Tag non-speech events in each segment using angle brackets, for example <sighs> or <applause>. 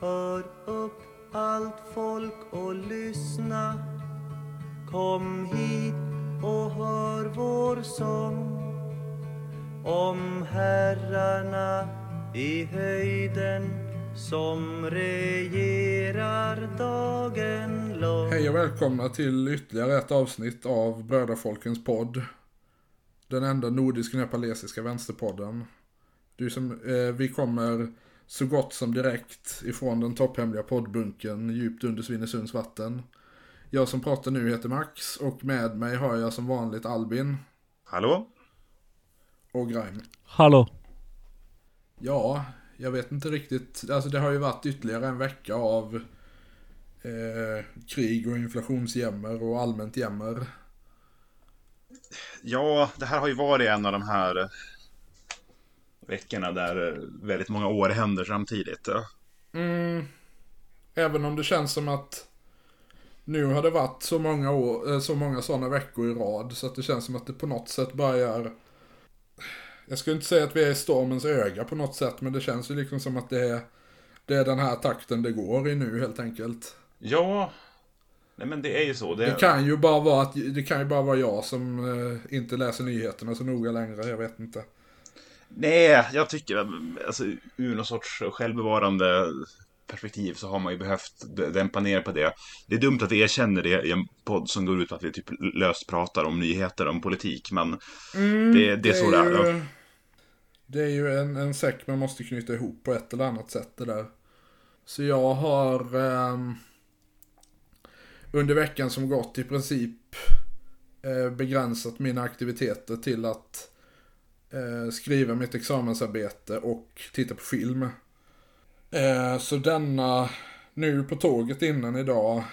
Hör upp allt folk och lyssna Kom hit och hör vår sång om herrarna i höjden som regerar dagen lång Hej och välkomna till ytterligare ett avsnitt av Brödrafolkens podd. Den enda nordisk-nepalesiska vänsterpodden. Du som, eh, vi kommer så gott som direkt ifrån den topphemliga poddbunken djupt under Svinesunds vatten. Jag som pratar nu heter Max och med mig har jag som vanligt Albin Hallå? och Grime. Hallå. Ja, jag vet inte riktigt. Alltså det har ju varit ytterligare en vecka av eh, krig och inflationsjämmer och allmänt jämmer. Ja, det här har ju varit en av de här veckorna där väldigt många år händer samtidigt. Mm, även om det känns som att nu har det varit så många, år, eh, så många sådana veckor i rad så att det känns som att det på något sätt börjar jag skulle inte säga att vi är i stormens öga på något sätt men det känns ju liksom som att det är, det är den här takten det går i nu helt enkelt. Ja, nej men det är ju så. Det, Det kan ju bara vara, att, det kan ju bara vara jag som eh, inte läser nyheterna så noga längre, jag vet inte. Nej, jag tycker alltså, ur någon sorts självbevarande perspektiv så har man ju behövt dämpa ner på det. Det är dumt att vi erkänner det i en podd som går ut på att vi typ löst pratar om nyheter, om politik, men det, det är så det är. ju, ja. det är ju en, en säck man måste knyta ihop på ett eller annat sätt det där. Så jag har ehm, under veckan som gått i princip eh, begränsat mina aktiviteter till att eh, skriva mitt examensarbete och titta på film. Eh, så denna, nu på tåget innan idag,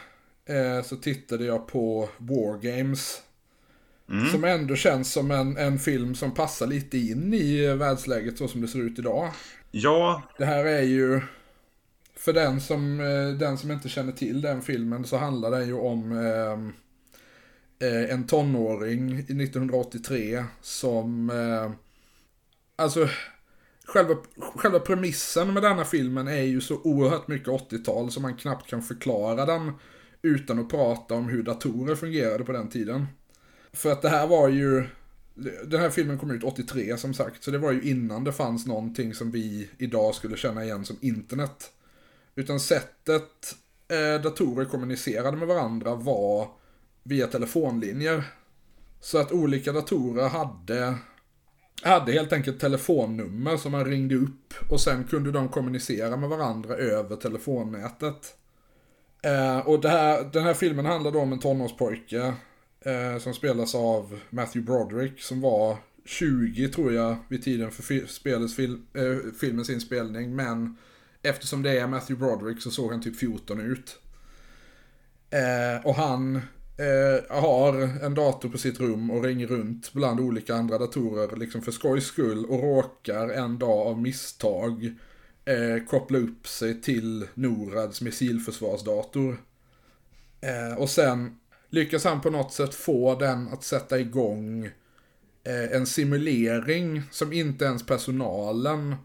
eh, så tittade jag på War Games. Som ändå känns som en, en film som passar lite in i världsläget så som det ser ut idag. Ja, Det här är ju, för den som, eh, den som inte känner till den filmen så handlar den ju om ehm, eh, en tonåring i 1983 som, eh, alltså själva, själva premissen med denna filmen är ju så oerhört mycket 80-tal så man knappt kan förklara den utan att prata om hur datorer fungerade på den tiden. För att det här var ju, den här filmen kom ut 83 som sagt, så det var ju innan det fanns någonting som vi idag skulle känna igen som internet. Utan sättet eh, datorer kommunicerade med varandra var via telefonlinjer. Så att olika datorer hade, hade helt enkelt telefonnummer som man ringde upp och sen kunde de kommunicera med varandra över telefonnätet. Eh, och det här, den här filmen handlar då om en tonårspojke eh, som spelas av Matthew Broderick som var 20 tror jag vid tiden för spelets fil- eh, filmens inspelning. Men eftersom det är Matthew Broderick så såg han typ 14 ut. Eh, och han eh, har en dator på sitt rum och ringer runt bland olika andra datorer liksom för skojs skull och råkar en dag av misstag eh, koppla upp sig till Norads missilförsvarsdator. Eh, och sen lyckas han på något sätt få den att sätta igång eh, en simulering som inte ens personalen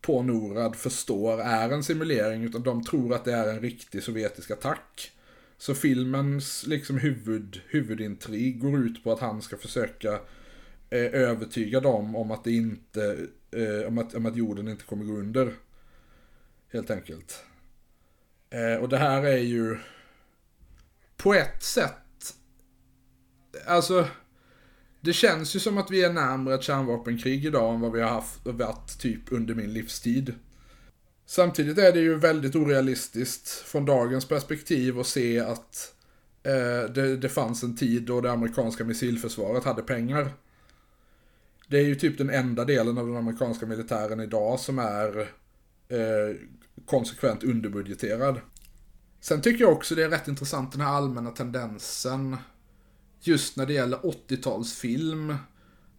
på Norad förstår är en simulering utan de tror att det är en riktig sovjetisk attack. Så filmens liksom huvud, huvudintrig går ut på att han ska försöka eh, övertyga dem om att det inte, eh, om, att, om att jorden inte kommer gå under. Helt enkelt. Eh, och det här är ju på ett sätt, alltså det känns ju som att vi är närmare ett kärnvapenkrig idag än vad vi har haft, varit typ under min livstid. Samtidigt är det ju väldigt orealistiskt från dagens perspektiv att se att eh, det, det fanns en tid då det amerikanska missilförsvaret hade pengar. Det är ju typ den enda delen av den amerikanska militären idag som är eh, konsekvent underbudgeterad. Sen tycker jag också det är rätt intressant den här allmänna tendensen just när det gäller 80-talsfilm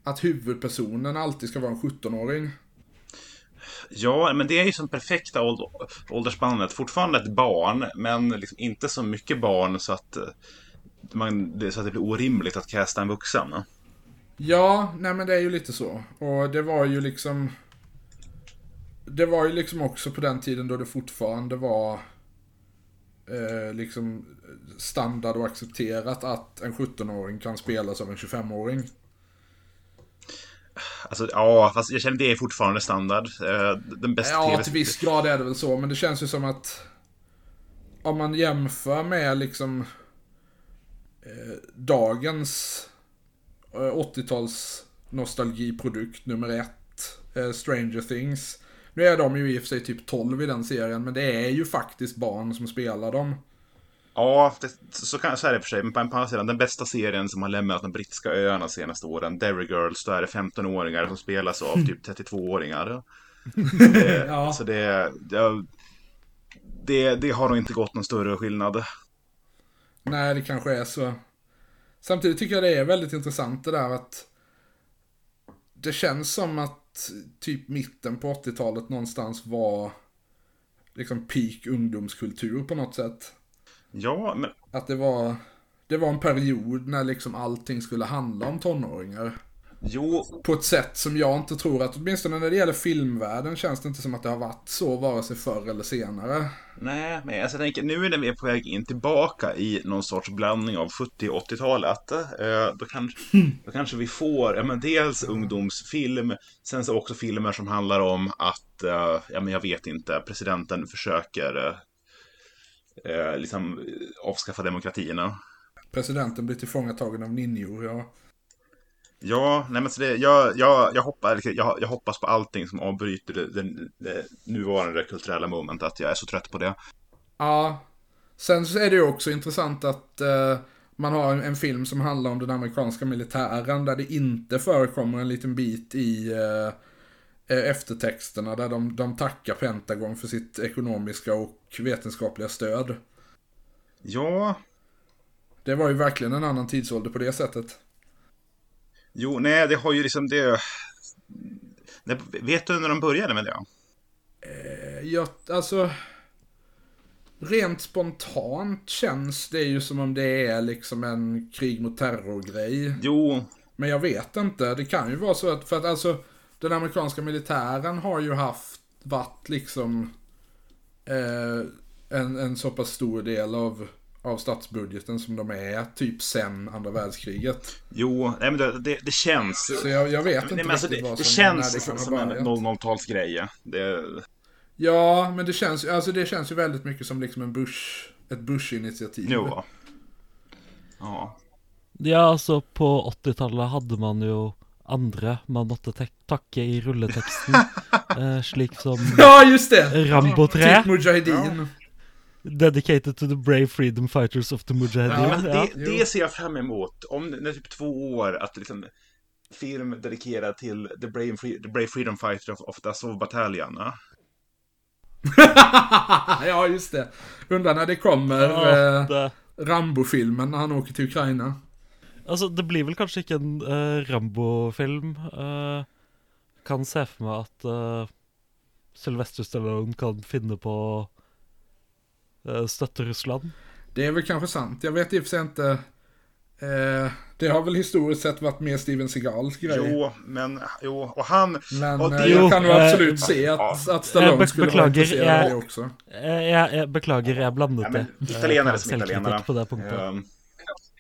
att huvudpersonen alltid ska vara en 17-åring. Ja, men det är ju som perfekta åld- åldersspannet. Fortfarande ett barn, men liksom inte så mycket barn så att, eh, man, det, så att det blir orimligt att casta en vuxen. Ja, nej men det är ju lite så. Och det var ju liksom... det var ju liksom också på den tiden då det fortfarande var eh, liksom standard och accepterat att en 17-åring kan spelas av en 25-åring. Alltså, ja, fast jag känner det är fortfarande standard. Eh, Den bästa Ja, TV till viss grad är det väl så, men det känns ju som att om man jämför med liksom eh, dagens eh, 80-tals nostalgiprodukt nummer ett, eh, Stranger Things. Nu är de ju i och för sig typ 12 i den serien, men det är ju faktiskt barn som spelar dem. Ja, det, så, kan, så är det för sig. Men på andra sidan, den bästa serien som har lämnat de brittiska öarna de senaste åren, Derry Girls, då är det 15-åringar som spelas av typ <laughs> 32-åringar. det, <laughs> Ja. Så det, det, det, det har nog inte gått någon större skillnad. Nej, det kanske är så. Samtidigt tycker jag det är väldigt intressant det där att det känns som att typ mitten på 80-talet någonstans var liksom peak ungdomskultur på något sätt. Ja, men Att det var, det var en period när liksom allting skulle handla om tonåringar. jo, På ett sätt som jag inte tror att, åtminstone när det gäller filmvärlden känns det inte som att det har varit så vare sig förr eller senare. nej, men alltså, jag tänker nu är vi på väg in tillbaka i någon sorts blandning av 70 och 80-talet. Eh, då, kanske, då kanske vi får, ja men dels ungdomsfilm, sen så också filmer som handlar om att, eh, ja men jag vet inte, presidenten försöker eh, liksom eh, avskaffa demokratierna. Presidenten blir tillfångatagen av ninjor, ja. Ja, nej men så det, jag, jag, jag, hoppas, jag, jag hoppas på allting som avbryter det, det, det nuvarande kulturella momentet. Jag är så trött på det. Ja. Sen så är det ju också intressant att eh, man har en, en film som handlar om den amerikanska militären där det inte förekommer en liten bit i eh, eftertexterna där de, de tackar Pentagon för sitt ekonomiska och vetenskapliga stöd. Ja, Det var ju verkligen en annan tidsålder på det sättet. jo, nej, det har ju liksom det... Nej, vet du när de började med det? Eh, Jag, alltså... Rent spontant känns det ju som om det är liksom en krig mot terror-grej. Jo, Men jag vet inte, det kan ju vara så att, för att alltså den amerikanska militären har ju haft, varit liksom eh, en, en så pass stor del av, av statsbudgeten som de är, typ sen andra världskriget. jo, nej men det, det, det känns... Så jag, jag vet inte Nej, men alltså, riktigt det, vad det som, när känns det kan som en börjat. 00-talsgrej. Det, Ja, men det känns, alltså det känns ju väldigt mycket som liksom en Bush, ett Bush-initiativ. jo. Ja. Ja, altså på 80-tallet hadde man jo andre man måtte tek takke i rulleteksten, <laughs> eh, slik som Ja, just det! Rambo 3, Typ Mujahedin. dedicated to the brave freedom fighters of the Mujahedin. Ja, det, det ser jag fram emot. Om det är typ två år, att liksom film dedikerad till The Brave, Free, the Brave Freedom Fighter of, of the Azov Battalion. ja. <laughs> ja, just det. Undrar när det kommer Ja, eh, Rambo-filmen när han åker till Ukraina. Altså, det blir vel kanskje ikke en eh, Rambo-film. eh, kan se for meg at uh, Sylvester Stallone kan finne på uh, støtte Russland. Det är väl kanske sant. Jag vet i och för sig inte. Eh, det har väl historiskt sett varit mer Steven Seagals grej. Jo, men jo, och han... Men och eh, det- jag kan eh, absolut se att, att Stallone be- skulle vara beklagar, intresserad av jag- det också. Eh, jeg, jeg beklager, jeg blandet Ja, men det. Eh, italienare som italienare. på det punktet. ehm,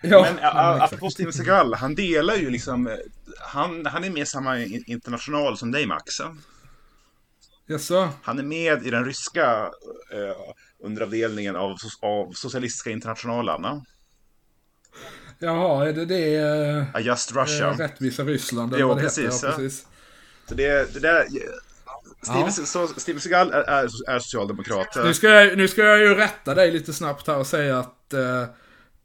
Ja, men ja, apropå Steven Seagal, han delar ju liksom... eh, Han, han är med i samma international som dig, Max. Jaså? Han är med i den ryska eh, underavdelningen av, av Socialistiska internationalen. ja. Jaha, är det det eh, Just Russia. eh, rättvisa Ryssland? eller Jo, vad det precis, Heter? Ja, ja. precis. Så det, det där... Steven, Ja. Steven Seagal är, är, är socialdemokrat. Nu ska, jag, nu ska jag ju rätta dig lite snabbt här och säga att eh,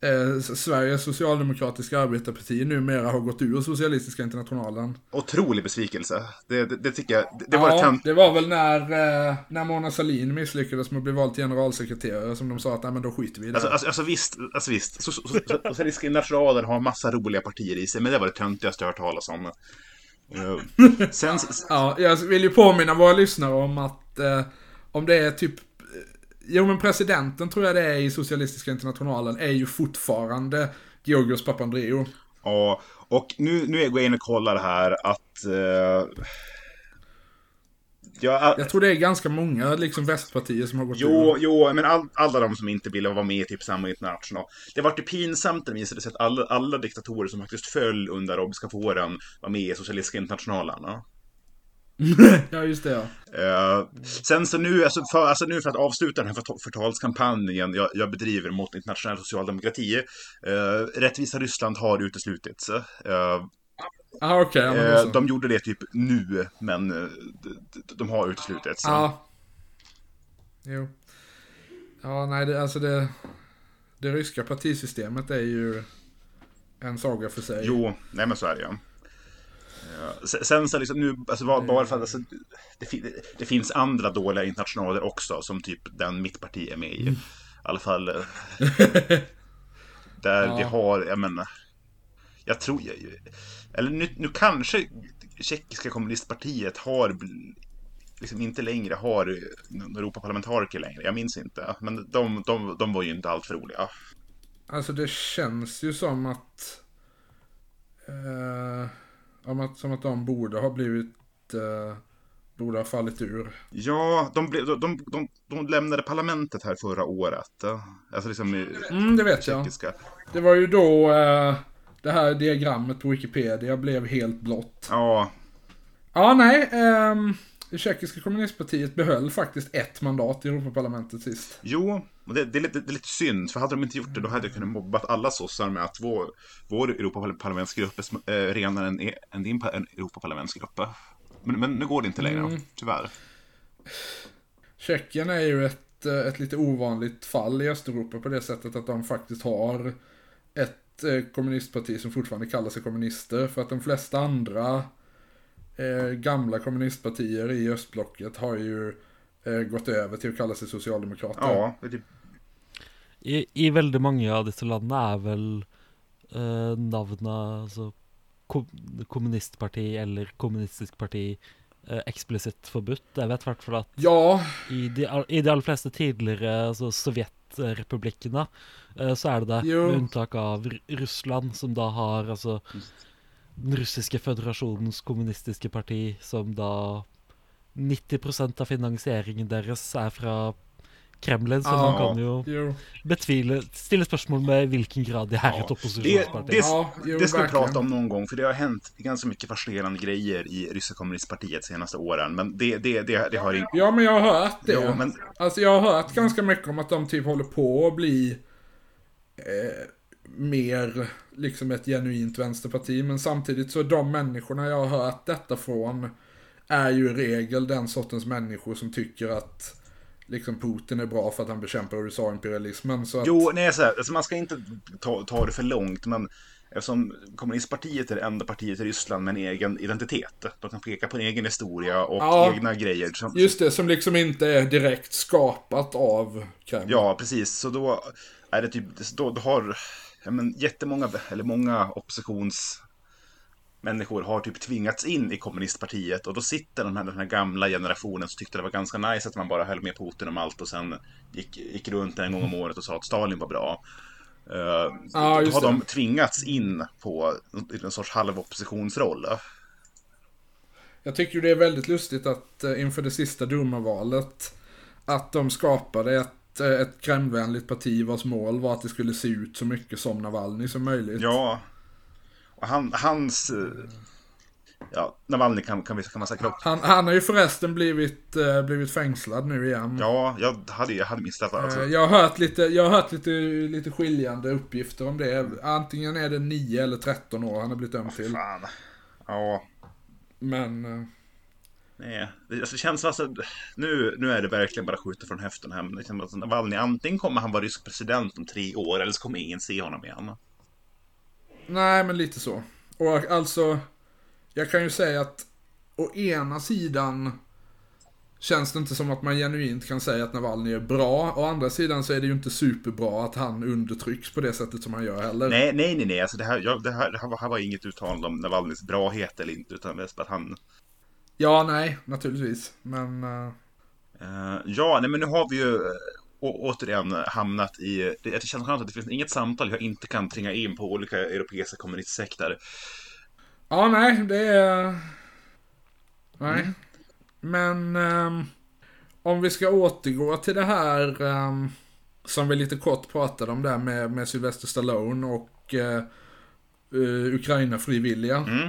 eh, Sveriges socialdemokratiska arbetarparti numera har gått ur Socialistiska internationalen. Otrolig besvikelse. Det, det, det tycker jag. Det, det var ja, ett tönt... det var väl när, eh, när Mona Sahlin misslyckades med att bli vald till generalsekreterare som de sa att nej men då skiter vi i det. Alltså, alltså, alltså visst, alltså visst. So, so, so, Socialistiska internationalen har massa roliga partier i sig, men det var det töntigaste jag hört talas om. Eh, sen, <laughs> Ja, jag vill ju påminna våra lyssnare om att eh, om det är typ Jo men presidenten tror jag det är i Socialistiska internationalen är ju fortfarande Georgios Papandreou. ja, och nu, nu går jag in och kollar här att... eh, Ja, Jag tror det är ganska många liksom västpartier som har gått Jo, ur. jo, men all, alla de som inte ville vara med i typ samma international. Det var ju pinsamt när det visade sig att alla, alla diktatorer som faktiskt föll under arabiska våren var med i socialistiska internationalen. Ja. <laughs> Ja, just det ja. Eh, sen så nu, alltså för, alltså nu för att avsluta den här förta- förtalskampanjen jag, jag bedriver mot internationell socialdemokrati. Uh, Rättvisa Ryssland har uteslutits. Eh, Ah, okej. ja, så. de gjorde det typ nu, men de, de, har uteslutits. Ja. Jo. Ja, nej, det, alltså det... Det ryska partisystemet är ju en saga för sig. Jo, nej men så är det ju. Ja, se- Sen så liksom nu, alltså bara bara för att alltså, det, det finns andra dåliga internationaler också, som typ den mitt parti är med i. I alla fall. eh, <laughs> där Ja. vi har, jag menar, jag tror, jag- eller nu, nu kanske tjeckiska kommunistpartiet har liksom inte längre har någon Europaparlamentariker längre, jag minns inte. Men de, de, de var ju inte alltför roliga. Alltså det känns ju som att... Eh, om att som att de borde ha blivit... Eh, borde ha fallit ur. Ja, de, blev, de, de, de, de lämnade parlamentet här förra året. Alltså liksom i Mm, det vet jag. tjeckiska. Det var ju då eh, det här diagrammet på Wikipedia blev helt blått. Ja, Ja, nej. ehm, det tjeckiska kommunistpartiet behöll faktiskt ett mandat i Europaparlamentet sist. jo, och det, det, är lite, det är lite synd, för hade de inte gjort det då hade jag kunnat mobbat alla sossar med att vår, vår Europaparlamentsgrupp är eh, renare än, e- än din Europaparlamentsgrupp. Men, men nu går det inte längre, Mm. tyvärr. Tjeckien är ju ett, eh, ett lite ovanligt fall i Östeuropa på det sättet att de faktiskt har ett eh, kommunistparti som fortfarande kallar sig kommunister. För att de flesta andra eh, gamla kommunistpartier i östblocket har ju eh, gått över till att kalla sig socialdemokrater. Ja, det är typ, I, I veldig mange av disse landene er vel eh, navnet altså kom, kommunistparti eller kommunistisk parti eh, eksplisitt forbudt. Jeg vet i hvert fall at Ja, i de, i de aller fleste tidligere altså sovjetrepublikkene eh, så er det det, Jo. med unntak av R Russland, som da har altså den russiske føderasjonens kommunistiske parti, som da 90% av finansieringen deres er fra Kremlin, så man Ja. kan jo jo. betvile Stille spørsmål med hvilken grad de er Ja. et opposisjonsparti. Det- Ja, jo, det ska vi prata om någon gång, för det har hänt ganska mycket fascinerande grejer i ryska kommunistpartiet senaste åren. Men det, det, det, det har inte... Ja, men jag har hört det. Jo, men Alltså jag har hört ganska mycket om att de typ håller på att bli eh, mer liksom ett genuint vänsterparti. Men samtidigt så de människorna jag har hört detta från är ju i regel den sortens människor som tycker att liksom Putin är bra för att han bekämpar USA-imperialismen. Så att, Jo, nej, så här, alltså man ska inte ta, ta det för långt, men eftersom kommunistpartiet är det enda partiet i Ryssland med en egen identitet. De kan peka på en egen historia och Ja. egna grejer. Som, Just det, som liksom inte är direkt skapat av Kreml. Ja, precis. Så då är det typ, då, då har ja, men, jättemånga, eller många oppositionsmänniskor har typ tvingats in i kommunistpartiet och då sitter de här, den här gamla generationen som tyckte det var ganska nice att man bara höll med Putin om allt och sen gick, gick runt en gång om året och sa att Stalin var bra. Uh, Ja, då har de tvingats in på en sorts halvoppositionsroll. Jag tycker det är väldigt lustigt att eh, inför det sista Duma-valet att de skapade ett, eh, ett Kremlvänligt parti vars mål var att det skulle se ut så mycket som Navalny som möjligt. Ja, och han, hans... eh, Ja, Navalny kan, kan, kan man säkert också Han, han har ju förresten blivit, eh, blivit fängslad nu igen. Ja, jag hade, jag hade missat det. Alltså. Jag har hört, lite, jag har hört lite, lite skiljande uppgifter om det. Antingen är det 9 eller 13 år han har blivit dömd till. Fan. Ja, Men... nej. Det, alltså, det känns alltså, nu, nu är det verkligen bara skjuta från höften här. Men det känns som att Navalny, antingen kommer han vara rysk president om tre år, eller så kommer ingen se honom igen. Nej, men lite så. Och alltså, jag kan ju säga att å ena sidan känns det inte som att man genuint kan säga att Navalny är bra. Å andra sidan så är det ju inte superbra att han undertrycks på det sättet som han gör heller. Nej, nej, nej, nej. Alltså, det, här, jag, det, här, det här, var, här var inget uttalande om Navalnys brahet eller inte, utan mest att han... Ja, nej, naturligtvis. Men... eh, ja, nej, men nu har vi ju eh, återigen hamnat i... Det, det känns skönt att det finns inget samtal jag inte kan tränga in på olika europeiska kommunistsekter. ja, nej, det är... Nej. Men ehm, om vi ska återgå till det här ehm, som vi lite kort pratade om där med, med Sylvester Stallone och uh, Ukraina-frivilliga. Mm.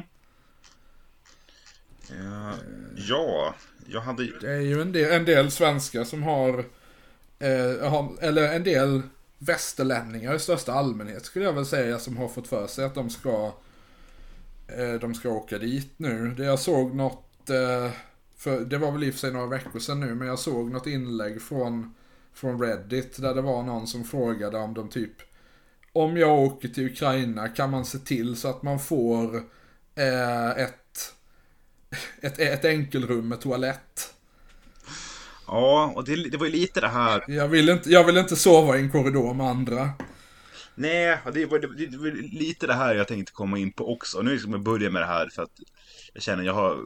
Ja, jag hade... Det är ju en del, en del svenskar som har, eh, har, eller en del västerlänningar i största allmänhet skulle jag väl säga som har fått för sig att de ska eh, de ska åka dit nu. Det jag såg något, eh, för det var väl i och för sig några veckor sedan nu, men jag såg något inlägg från, från Reddit där det var någon som frågade om de typ om jag åker till Ukraina kan man se till så att man får eh, ett, <laughs> ett, ett enkelrum med toalett. Ja, och det, det var ju lite det här. Jag vill, inte, jag vill inte sova i en korridor med andra. Nej, det var, det, det var lite det här jag tänkte komma in på också. Nu ska jag börja med det här för att jag känner jag har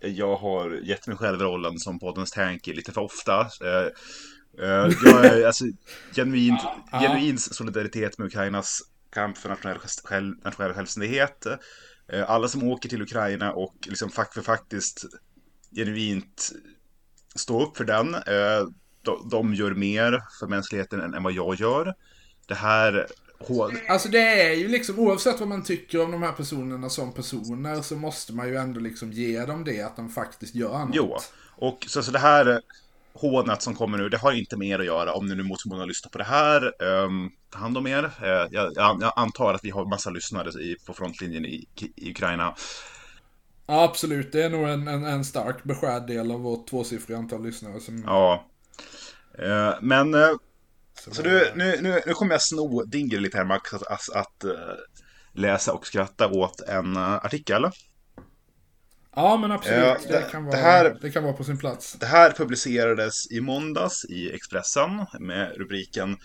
jag har gett mig själv rollen som poddens tanky lite för ofta. Eh, eh, jag är alltså <laughs> genuint, genuin solidaritet med Ukrainas kamp för nationell, själv, nationell självständighet. Eh, alla som åker till Ukraina och liksom fack för faktiskt genuint stå upp för den. Eh, de, gör mer för mänskligheten än vad jag gör. Det här Alltså det är ju liksom, oavsett vad man tycker om de här personerna som personer så måste man ju ändå liksom ge dem det att de faktiskt gör något. Jo, och så, så det här hånet som kommer nu, det har inte med er att göra om ni nu mot lyssnar på det här. Um, ta hand om er. Uh, jag, jag, antar att vi har massa lyssnare i, på frontlinjen i, i Ukraina. Ja, absolut. Det är nog en, en, en stark beskärd del av vårt tvåsiffriga antal lyssnare. Som... Ja. Uh, men... Uh, så, så du, nu, nu, nu kommer jag sno din grej lite här Max, att, att, att läsa och skratta åt en artikel. Ja, men absolut. Det, det, kan vara, det, här, det kan vara på sin plats. Det här publicerades i måndags i Expressen med rubriken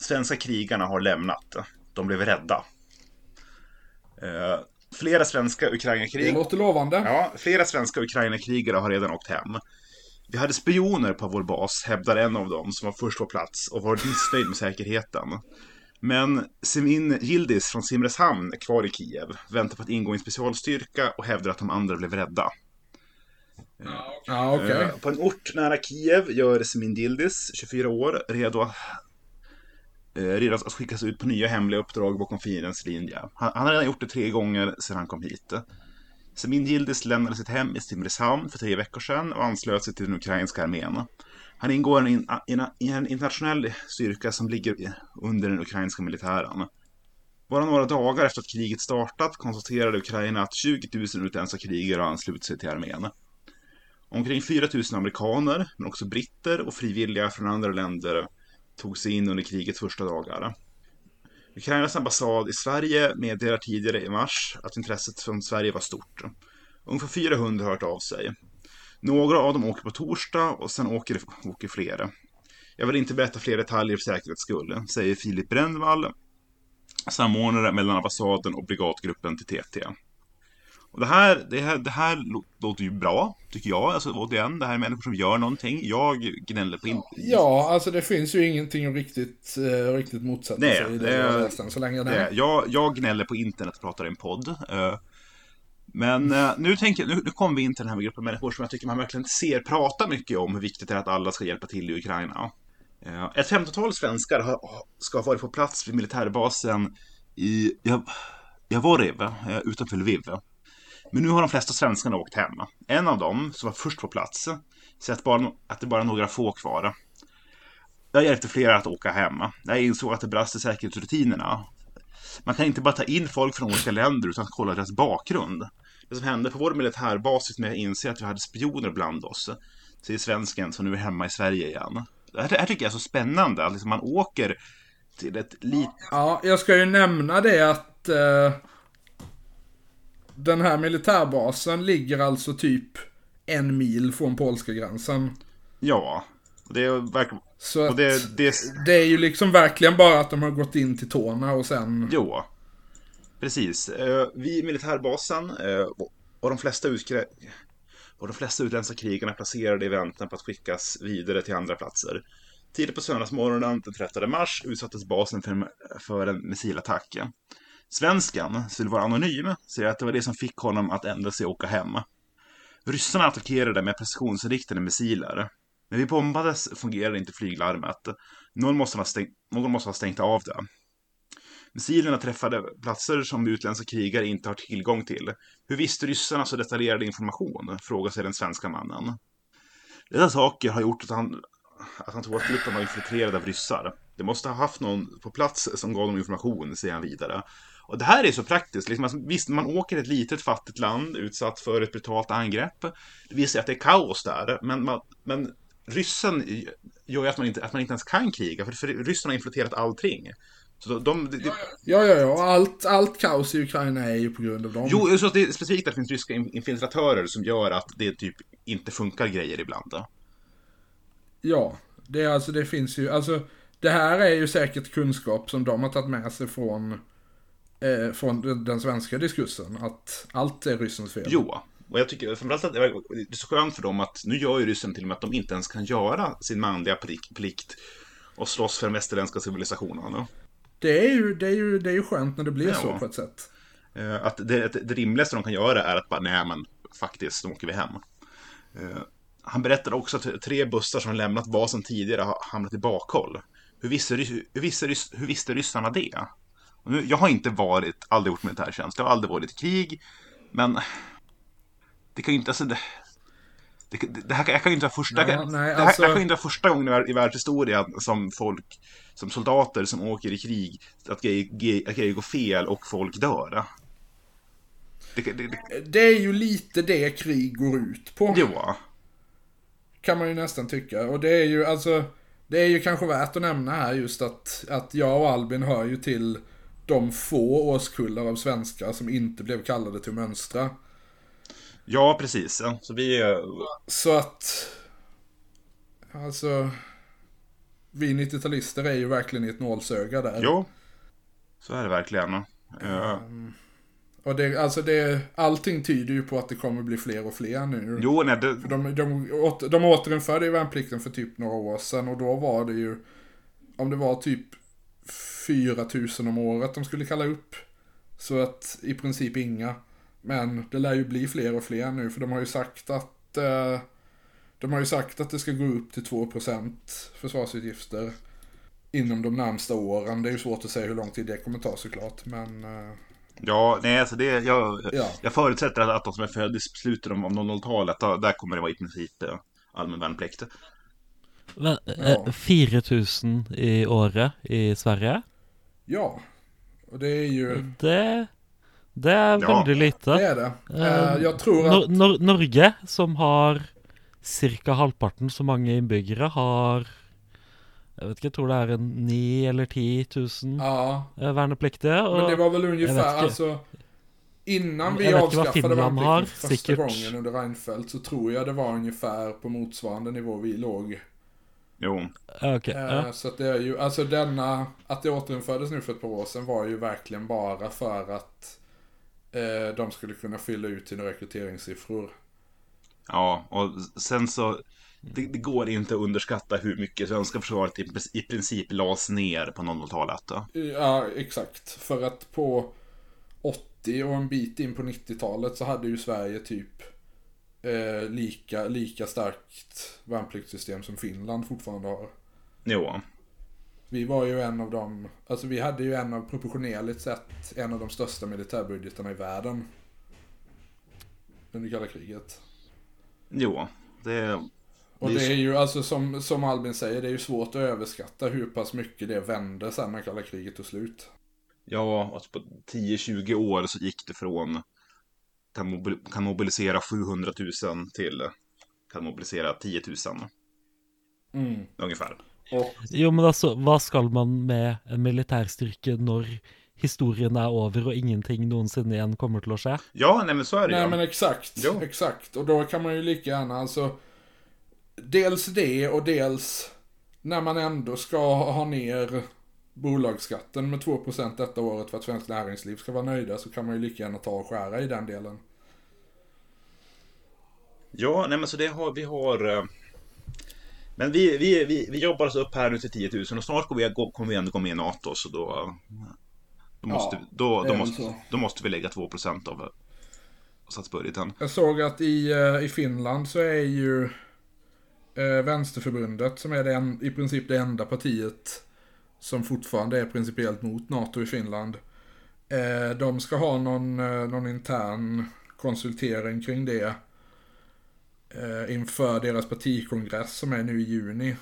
Svenska krigarna har lämnat. De blev rädda. Flera svenska Ukraina-krig... Det låter lovande. Ja, flera svenska Ukraina-krigare har redan åkt hem. Vi hade spioner på vår bas, hävdar en av dem som var först på plats och var missnöjd med säkerheten. Men Semin Gildis från Simrishamn är kvar i Kiev, väntar på att ingå i en specialstyrka och hävdar att de andra blev rädda. Ja, okay. Eh, på en ort nära Kiev gör Semin Gildis, 24 år, redo Eh, Eh, redan att skickas ut på nya hemliga uppdrag bakom fiendens linje. Han, han har redan gjort det tre gånger sedan han kom hit. Semin Yildiz lämnade sitt hem i Simrishamn för tre veckor sedan och anslöt sig till den ukrainska armén. Han ingår i en, en, internationell styrka som ligger under den ukrainska militären. Bara några dagar efter att kriget startat konstaterade Ukraina att 20 000 utländska krigare har anslutit sig till armén. Omkring 4 000 amerikaner, men också britter och frivilliga från andra länder tog sig in under krigets första dagar. Ukrainas ambassad i Sverige meddelar tidigare i mars att intresset från Sverige var stort. Ungefär 400 har hört av sig. Några av dem åker på torsdag och sen åker, åker fler. Jag vill inte berätta fler detaljer för säkerhets skull, säger Filip Brännvall, samordnare mellan ambassaden och brigadgruppen till TT. Och det här, det här, det här låter ju bra, tycker jag. Alltså återigen, det här är människor som gör någonting. Jag gnäller på inte. Ja, alltså det finns ju ingenting att riktigt, uh, riktigt motsätta Nej, sig i det, det lästen, så länge det är. Jag, jag gnäller på internet och pratar i en podd. Uh, men uh, nu, tänker, nu, nu kommer vi in till den här gruppen människor som jag tycker man verkligen ser prata mycket om hur viktigt det är att alla ska hjälpa till i Ukraina. Ett femtontal svenskar har, ska ha varit på plats vid militärbasen i Javoriv, utanför Lviv. Men nu har de flesta svenskarna åkt hem. En av dem, som var först på plats, säger att, bara, att det bara är några få kvar. Jag hjälpte flera att åka hem. Jag insåg att det brast i säkerhetsrutinerna. Man kan inte bara ta in folk från olika länder utan att kolla deras bakgrund. Det som hände på vår militärbas när att inser att vi hade spioner bland oss, säger svensken som nu är hemma i Sverige igen. Det här, det här tycker jag är så spännande, att liksom man åker till ett litet... Ja, jag ska ju nämna det att eh, den här militärbasen ligger alltså typ en mil från polska gränsen. Ja, det är verkligen... Så att det, det... det, är ju liksom verkligen bara att de har gått in till tårna och sen... Jo, precis. Eh, vid militärbasen eh, och de flesta utkre... och de flesta utländska krigarna placerade i väntan på att skickas vidare till andra platser. Tidigt på söndagsmorgonen den 13 mars utsattes basen för en, för en missilattack. Svenskan, som vill vara anonym, säger att det var det som fick honom att ändra sig och åka hem. Ryssarna attackerade med precisionsinriktade missiler. När vi bombades fungerade inte flyglarmet. Någon måste ha stängt, någon måste ha stängt av det. Missilerna träffade platser som utländska krigare inte har tillgång till. Hur visste ryssarna så detaljerad information? Frågar sig den svenska mannen. Dessa saker har gjort att han, att han tror att gruppen var infiltrerad av ryssar. Det måste ha haft någon på plats som gav dem information, säger han vidare. Och det här är så praktiskt. Liksom, alltså, visst, man åker ett litet fattigt land utsatt för ett brutalt angrepp. Det visar att det är kaos där, men, man, men ryssen gör ju att man, inte, att man inte ens kan kriga, för, för ryssarna har infiltrerat allting. Så de, de, de, Ja, ja, ja. Allt, allt kaos i Ukraina är ju på grund av dem. Jo, så att det är specifikt att det finns ryska infiltratörer som gör att det typ inte funkar grejer ibland. Då. Ja, det, är alltså, det finns ju, alltså det här är ju säkert kunskap som de har tagit med sig från, eh, från den, svenska diskursen. Att allt är ryssens fel. Jo, och jag tycker framförallt att det är så skönt för dem att nu gör ju ryssen till och med att de inte ens kan göra sin manliga plikt och slåss för den västerländska civilisationen. Då. Det är ju, det är ju, det är ju skönt när det blir Ja. så på ett sätt. Eh, Att det, det, det rimligaste de kan göra är att bara, nej men faktiskt, då åker vi hem. Eh, Han berättade också att tre bussar som lämnat basen tidigare har hamnat i bakhåll. Hur visste, hur visste, hur visste ryssarna det? Nu, jag har inte varit, aldrig gjort militärtjänst, jag har aldrig varit i krig, men det kan ju inte, alltså det, det, det här kan, ju inte vara första, Nej, det, nej, här, alltså- det här kan ju inte vara första gången i vär- i världshistorien som folk, som soldater som åker i krig, att grejer, att grejer går fel och folk dör. Det, det, det, Det är ju lite det krig går ut på. jo, Kan man ju nästan tycka. Och det är ju alltså, det är ju kanske värt att nämna här just att, att jag och Albin hör ju till de få årskullar av svenskar som inte blev kallade till mönstra. ja precis. Ja. Så vi, eh, Så att, alltså, vi 90-talister är ju verkligen i ett nålsöga där. jo, så är det verkligen. Eh, Och det, alltså det, allting tyder ju på att det kommer bli fler och fler nu. jo, nej, det, De, de, åter, de återinförde ju värnplikten för typ några år sedan och då var det ju, om det var typ 4000 om året de skulle kalla upp. Så att i princip inga. Men det lär ju bli fler och fler nu för de har ju sagt att eh, de har ju sagt att det ska gå upp till 2% försvarsutgifter inom de närmsta åren. Det är ju svårt att säga hur lång tid det kommer ta såklart. Men eh, ja, nej, alltså det, jag, ja, jag förutsätter att, att de som är födda i slutet av 00-talet, då- där kommer det vara i princip eh, allmän värnplikt. Ja. eh, 4000 i året i Sverige? ja. Och det är ju, Det, det är Ja. väldigt lite. det är det. Eh, jag tror Nor att, Nor Norge, som har cirka halvparten så mange innbyggere, har Jeg vet ikke, jeg tror det er en 9 eller 10 000 ja. eh, vernepliktige. Men det var väl vet ungefär, inte. alltså Innan vi avskaffade värnplikten första gången under Reinfeldt så tror jag det var ungefär på motsvarande nivå vi låg. Jo, ja, okej, Eh, ja. Så att det är ju, alltså denna, att det återinfördes nu för ett par år sedan var ju verkligen bara för att eh, de skulle kunna fylla ut sina rekryteringssiffror. ja, och sen så, det, det går inte att underskatta hur mycket svenska försvaret i, i princip lades ner på 00-talet. då. Ja, exakt. För att på 80 och en bit in på 90-talet så hade ju Sverige typ eh, lika, lika starkt värnpliktssystem som Finland fortfarande har. Jo, Vi var ju en av de, alltså vi hade ju en av proportionerligt sett en av de största militärbudgetarna i världen. Under kalla kriget. jo, det, Och Det är är ju alltså som, som Albin säger, det är ju svårt att överskatta hur pass mycket det vände sen när kalla kriget tog slut. ja, alltså på 10-20 år så gick det från kan, mobil, kan mobilisera 700 000 till kan mobilisera 10 000 Mm. ungefär. Och Jo, men altså, hva skal man med en militærstyrke når historien er over og ingenting noensinne igjen kommer til å skje? Ja, nej men så är det Nej ju. men exakt, Jo. exakt. Och då kan man ju lika gärna alltså Dels det och dels när man ändå ska ha ner bolagsskatten med 2% detta året för att svenskt näringsliv ska vara nöjda så kan man ju lika gärna ta och skära i den delen. Ja, nej men så det har vi har. eh, Men vi, vi, vi, vi jobbar oss upp här nu till 10 000 och snart går vi, kommer vi ändå gå med i NATO så då, då, måste, Ja, då, då, måste, då måste vi lägga 2% av, statsbudgeten. Jag såg att i, eh, i Finland så är ju eh, Vänsterförbundet som är det en, i princip det enda partiet som fortfarande är principiellt mot NATO i Finland. Eh, de ska ha någon, eh, någon intern konsultering kring det eh, inför deras partikongress som är nu i juni.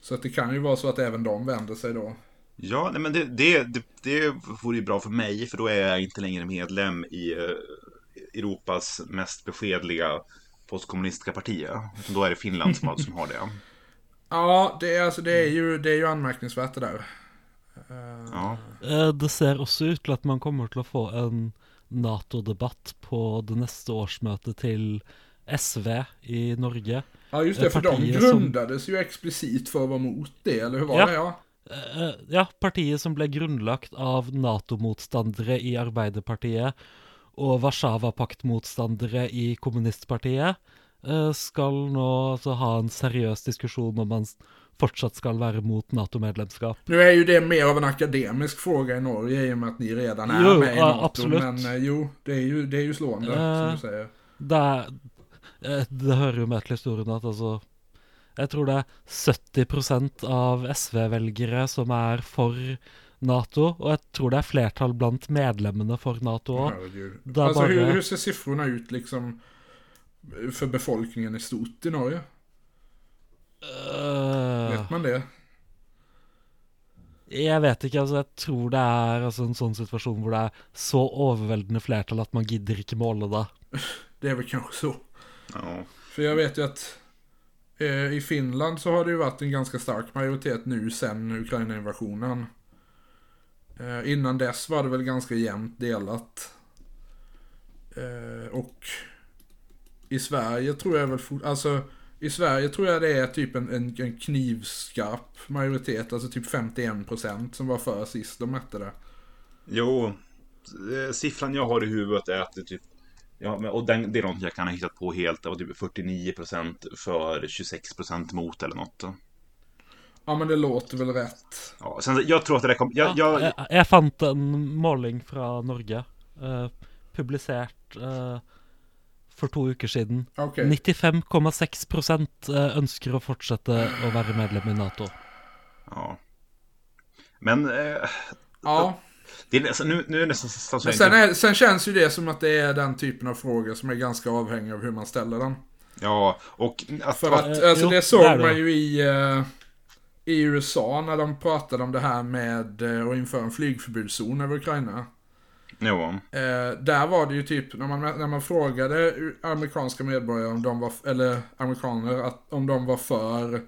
Så att det kan ju vara så att även de vänder sig då. Ja, nej, men det, det, det, det vore ju bra för mig, för då är jag inte längre medlem i eh, Europas mest beskedliga postkommunistiska parti. Utan Då är det Finland som, har- som har det. Ja, det är, alltså, det är, ju, det är ju anmärkningsvärt det där. Eh, Ja. Eh, Det ser også ut til at man kommer til å få en Nato-debatt på det neste årsmøtet til SV i Norge. Ja, just det, för de partiet som- grundades ju explicit för att vara mot det, eller hur var Ja. det? Ja. Eh, Ja, partiet som ble grunnlagt av Nato-motstandere i Arbeiderpartiet og Warszawa-pakt-motstandere i Kommunistpartiet, eh, skal nå altså ha en seriøs diskusjon om man fortsatt skal være mot Nato-medlemskap. Nu är ju det mer av en akademisk fråga i Norge i och med att ni redan är Jo, med i NATO. absolut. Men eh, jo, det är ju, det är ju slående, Eh, som du säger. Det, eh, det hører jo med til historien at altså Jeg tror det er 70 av SV-velgere som er for Nato, og jeg tror det er flertall blant medlemmene for Nato òg. Är Alltså bara- hur, hur ser siffrorna ut liksom för befolkningen i stort i Norge? Eh, Vet man det? Jeg vet ikke, altså. Jeg tror det er altså, en sånn situasjon hvor det er så overveldende flertall at man gidder ikke måle det. <laughs> Det är väl kanske så. Ja. För jag vet ju att eh, i Finland så har det ju varit en ganska stark majoritet nu sen Ukraina-invasionen. Eh, innan dess var det väl ganska jämnt delat. Eh, och i Sverige tror jag väl, alltså i Sverige tror jag det är typ en, en, en knivskarp majoritet, alltså typ 51% som var för sist de mätte det. Jo, eh, siffran jag har i huvudet är att det typ Ja, och den, det är något jag kan ha hittat på helt. Det var typ 49% för 26% mot eller något. Ja men det låter väl rätt. Ja, sen, jag tror att det där kom... Jag, Ja, jag, jeg fant en måling fra Norge, eh, publisert eh, for to uker siden. Okej. 95,6 eh, ønsker å fortsette å være medlem i Nato. ja. Men... Eh, Ja. det är, nu, nu är det nästan så Men sen, är, sen känns ju det som att det är den typen av frågor som är ganska avhängig av hur man ställer den. Ja, och att... För att att, alltså jo, det såg man ju i, eh, i USA när de pratade om det här med eh, att införa en flygförbudszon över Ukraina. jo, Eh, där var det ju typ, när man, när man frågade amerikanska medborgare om de var, eller amerikaner, att, om de var för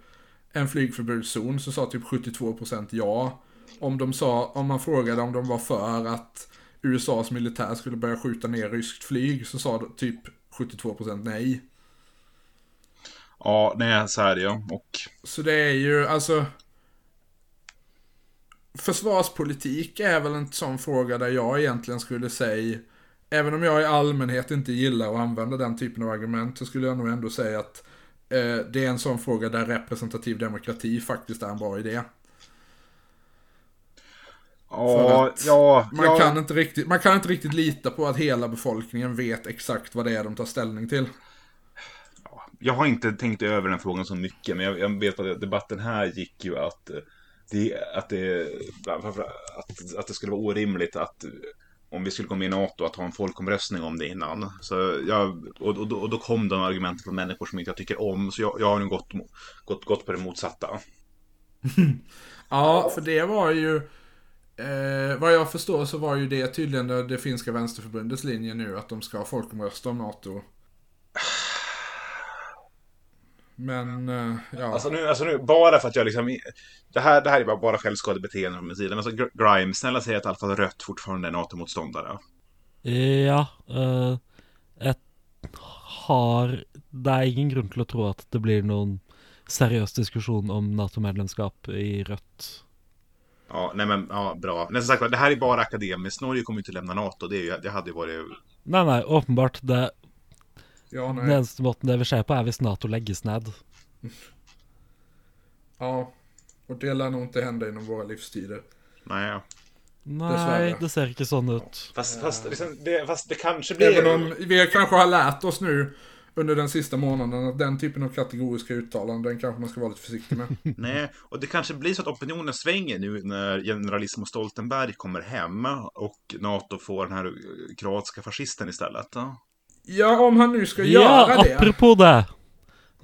en flygförbudszon så sa typ 72% ja. Om, de sa, om man frågade om de var för att USAs militär skulle börja skjuta ner ryskt flyg så sa typ 72% nej. Ja, nej, så är det ju. Och... Så det är ju, alltså... Försvarspolitik är väl en sån fråga där jag egentligen skulle säga... Även om jag i allmänhet inte gillar att använda den typen av argument så skulle jag nog ändå säga att eh, det är en sån fråga där representativ demokrati faktiskt är en bra idé. Ja, ja, Man, ja. kan inte riktigt, man kan inte riktigt lita på att hela befolkningen vet exakt vad det är de tar ställning till. Jag har inte tänkt över den frågan så mycket, men jag, jag vet att debatten här gick ju att eh, det, att, det, att, att det skulle vara orimligt att eh, om vi skulle gå med i NATO att ha en folkomröstning om det innan. Så jag, och, och, då- och då kom de argumenten från människor som inte jag tycker om, så jag, jag har nu gått, gått, gått på det motsatta. <laughs> Ja, för det var ju... Eh, vad jag förstår så var ju det tydligen det, det finska vänsterförbundets linje nu att de ska folkomrösta om NATO. <sighs> <sighs> Men, eh, ja. Alltså nu, alltså nu, bara för att jag liksom... Det här, det här är bara, bara självskadebeteende från min sida. Men alltså Gr- Grimes, snälla säg att i alla fall Rött fortfarande är NATO-motståndare. Ja, eh, jeg har Det er ingen grunn til å tro at det blir noen seriøs diskusjon om Nato-medlemskap i Rødt. Ja, nej men, ja, bra. Men som sagt det här är bara akademiskt. Norge kommer ju inte lämna NATO. Det, är ju, det hade ju varit... Nei, nei, åpenbart. Det, ja, den nej. eneste måten det vil skje på, er hvis Nato legges ned. Ja. Och det lär nog inte hända inom våra livstider. Nej, Nei, Dessverre. det ser ikke sånn ut. Fast, fast, liksom, det, fast det kanske blir... Även om vi kanske har lärt oss nu under den sista månaden att den typen av kategoriska uttalanden kanske man ska vara lite försiktig med. <laughs> Nej, och det kanske blir så att opinionen svänger nu när generalism och Stoltenberg kommer hem och NATO får den här kroatiska fascisten istället. Ja. Ja, om han nu ska Ja, göra det. apropå det.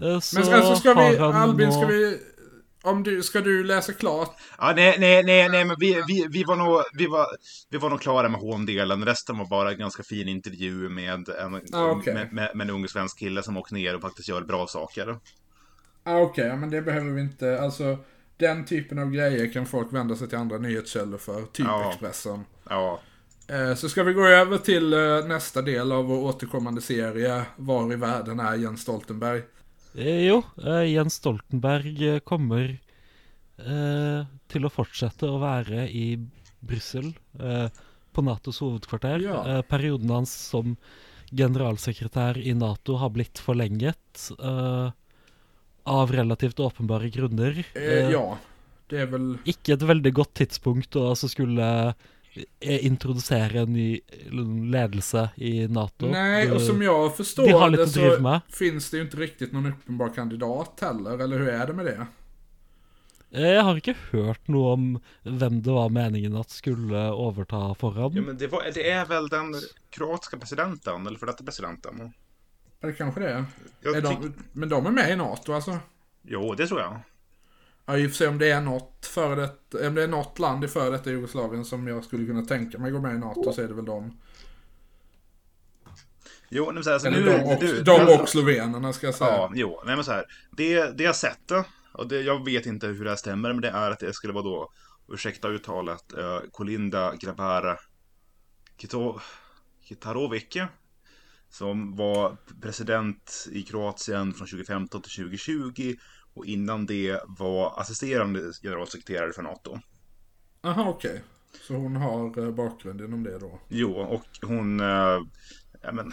eh, Så Men alltså ska vi, Albin, ska vi... Om du, ska du läsa klart? Ja, nej, nej, nej, nej, men vi, vi, vi, var nog, vi, var, vi var nog klara med håndelen. Resten var bara en ganska fin intervju med en, Ah, okej. med, med, med en ung svensk kille som åkt ner och faktiskt gör bra saker. Ah, Okej, ja, men det behöver vi inte. Alltså, den typen av grejer kan folk vända sig till andra nyhetskällor för. Typ Ja. Expressen. Ja, så ska vi gå över till eh, nästa del av vår återkommande serie. Var i världen är Jens Stoltenberg? Eh, Jo, eh, Jens Stoltenberg eh, kommer eh, til å fortsette å være i Brussel, eh, på Natos hovedkvarter. Ja. Eh, perioden hans som generalsekretær i Nato har blitt forlenget eh, av relativt. Eh, Eh, ja, det är väl... Ikke et veldig godt tidspunkt å altså skulle eh, introdusere en ny ledelse i Nato. Nej, och som jag de har förstår lite det att så med. finns det ju inte riktigt någon uppenbar kandidat heller. Eller hur är det med det? Eh, Jeg har ikke hørt noe om hvem det var meningen at skulle overta foran. ja men det, var, det är väl den kroatiska presidenten, eller för detta presidenten. Är det kanske det är? Jag de, men de är med i NATO alltså? Jo, det tror jag. Ja, i och för sig om det är något före det, om det är något land i före detta Jugoslavien som jag skulle kunna tänka mig gå med i NATO så är det väl de. Jo, nej, men så här, så Eller nu, de, och, du- de du- och slovenerna ska jag säga. Ja, jo, nej men så här. Det, det jag sett, och det, jag vet inte hur det här stämmer, men det är att det skulle vara då, ursäkta uttalet, uh, Kolinda Grabara Kito, Kitarovic, som var president i Kroatien från 2015 till 2020 och innan det var assisterande generalsekreterare för NATO. Aha, okej. Så hon har eh, bakgrund inom det då. Jo, och hon, eh, ja, men,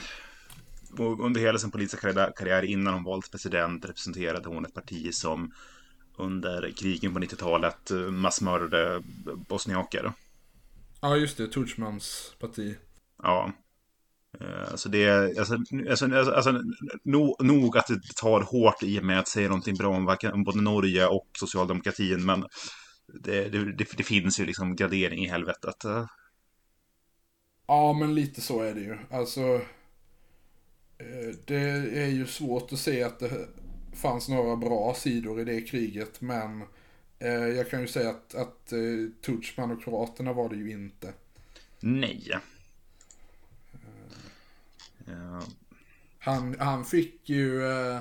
under hela sin politiska karriär- karriär innan hon valdes president representerade hon ett parti som under krigen på 90-talet eh, massmördade bosniaker. Ja, just det. Tudjmans parti. Ja. Eh, Så det är, alltså, alltså, alltså, alltså no, nog att det tar hårt i och med att säga någonting bra om, varken- både Norge och socialdemokratin, men det, det, det, det finns ju liksom gradering i helvetet. eh. Ja, men lite så är det ju. Alltså, eh, det är ju svårt att se att det fanns några bra sidor i det kriget, men jag kan ju säga att, att Tudjman och kroaterna var det ju inte. Nej. Ja. Han, han fick ju eh,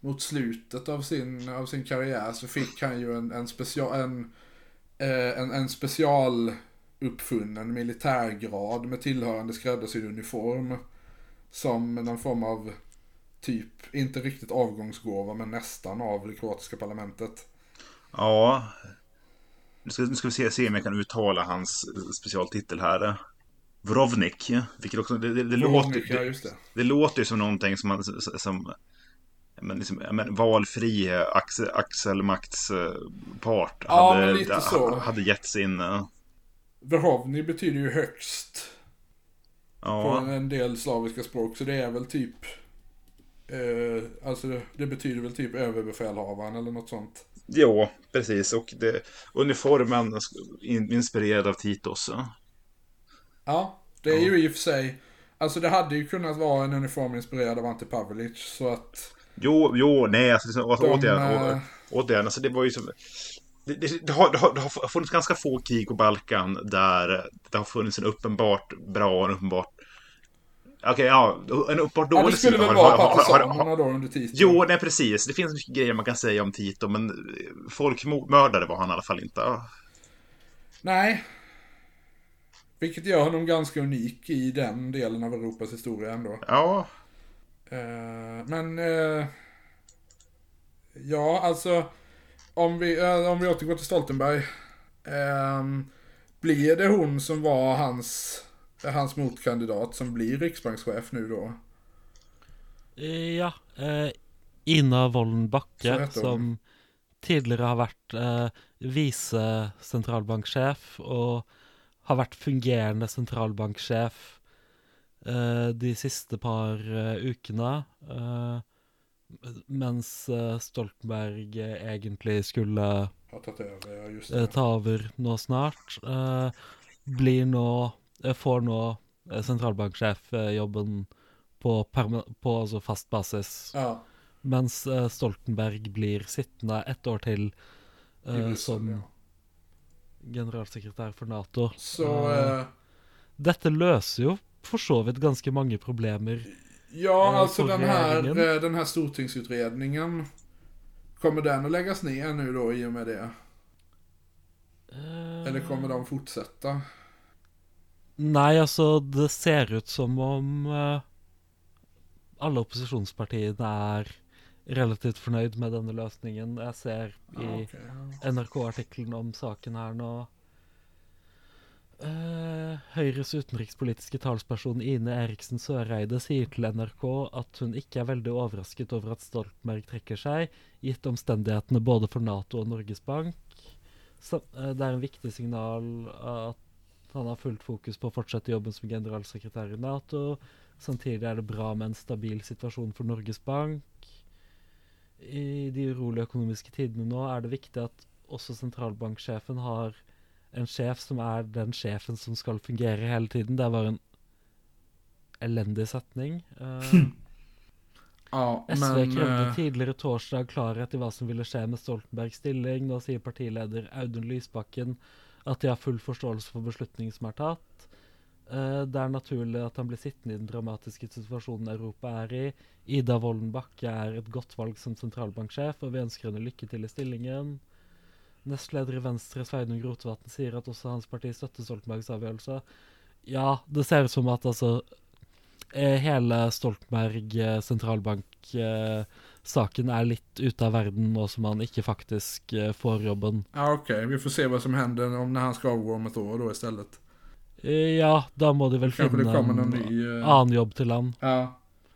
mot slutet av sin, av sin karriär så fick han ju en, en special, en, eh, en, en special uppfunnen militärgrad med tillhörande skräddarsydd uniform. Som någon form av typ, inte riktigt avgångsgåva men nästan av det kroatiska parlamentet. Ja. Nu ska, nu ska vi se, se om jag kan uttala hans specialtitel här. Vrovnik. Vilket också, det, det, det, låter, Vrovnik, ja det, det. låter ju som någonting som, man- som men liksom, men, valfri axel, axelmaktspart Ja, hade, lite så. hade gett sin... eh, Verhovny betyder ju högst på Ja, en del slaviska språk så det är väl typ eh, Alltså det, det betyder väl typ överbefälhavaren eller något sånt. jo, precis. Och det, uniformen in, inspirerad av Titos. Ja. Ja, det är ju i och för sig. Alltså det hade ju kunnat vara en uniform inspirerad av Ante Pavelic så att Jo, jo, nej, alltså, liksom, de... återigen, eh, å- återigen, alltså det var ju som... Det, det, det, har, det, har, det har funnits ganska få krig på Balkan där det har funnits en uppenbart bra och en uppenbart... Okej, ja, en uppenbart ja, dålig det skulle sida väl vara partisanerna då under titeln. Jo, nej precis. Det finns mycket grejer man kan säga om Tito, men folkmördare var han i alla fall inte. Nej. Vilket gör honom ganska unik i den delen av Europas historia ändå. Ja, Eh, men... eh, ja, alltså. Om vi, eh, om vi återgår till Stoltenberg. ehm, blir det hon som var hans, hans motkandidat som blir riksbankschef nu då? Ja. Eh, Ina hun. som tidligere har vært eh, visesentralbanksjef og har vært fungerende sentralbanksjef eh, de siste par eh, ukene. eh, mens eh, Stoltenberg eh, egentlig skulle över, ja ta over nå snart. blir nå Får nå eh, sentralbanksjefjobben på, på altså fast basis. Ja, Mens Stoltenberg blir sittende ett år til som ja. Generalsekretær for Nato. Så, eh, Dette løser jo for så vidt ganske mange problemer. ja eh, alltså den här, den här stortingsutredningen, kommer den att läggas ner nu då i och med det? Eh, Eller kommer de fortsätta? Nei, altså, det ser ut som om eh, alle opposisjonspartiene er relativt fornøyd med denne løsningen. Jeg ser i Ja, okej, ja. NRK-artikkelen om saken her nå. Eh, Høyres utenrikspolitiske talsperson Ine Eriksen Søreide sier til NRK at hun ikke er veldig overrasket over at Stoltenberg trekker seg, gitt omstendighetene både for Nato og Norges Bank. Så, eh, det er en viktig signal at han har fullt fokus på å fortsette jobben som generalsekretær i Nato. Samtidig er det bra med en stabil situasjon for Norges Bank. I de urolige økonomiske tidene nå er det viktig at også sentralbanksjefen har en sjef som er den sjefen som skal fungere hele tiden. Det var en elendig setning. Eh, <laughs> Ja, SV men... krevde eh, tidligere torsdag klarhet i hva som ville skje med Stoltenbergs stilling. Nå sier partileder Audun Lysbakken at de har full forståelse for beslutningen som er tatt. Eh, det er naturlig at han blir sittende i den dramatiske situasjonen Europa er i. Ida Wolden Bakke er et godt valg som sentralbanksjef, og vi ønsker henne lykke til i stillingen. Nestleder i Venstre, Sveinung Rotevatn, sier at også hans parti støtter Stoltenbergs avgjørelse. Ja, det ser ut som at altså eh, hela hele Stoltenberg eh, sentralbank-saken er litt ute av verden nå som han ikke faktisk får jobben. Ja, okej. Vi får se vad som händer om när han ska avgå om ett år då istället. Eh, Ja, da må de vel Kanske det finne kommer någon en ny... eh, annen jobb til han. Ja.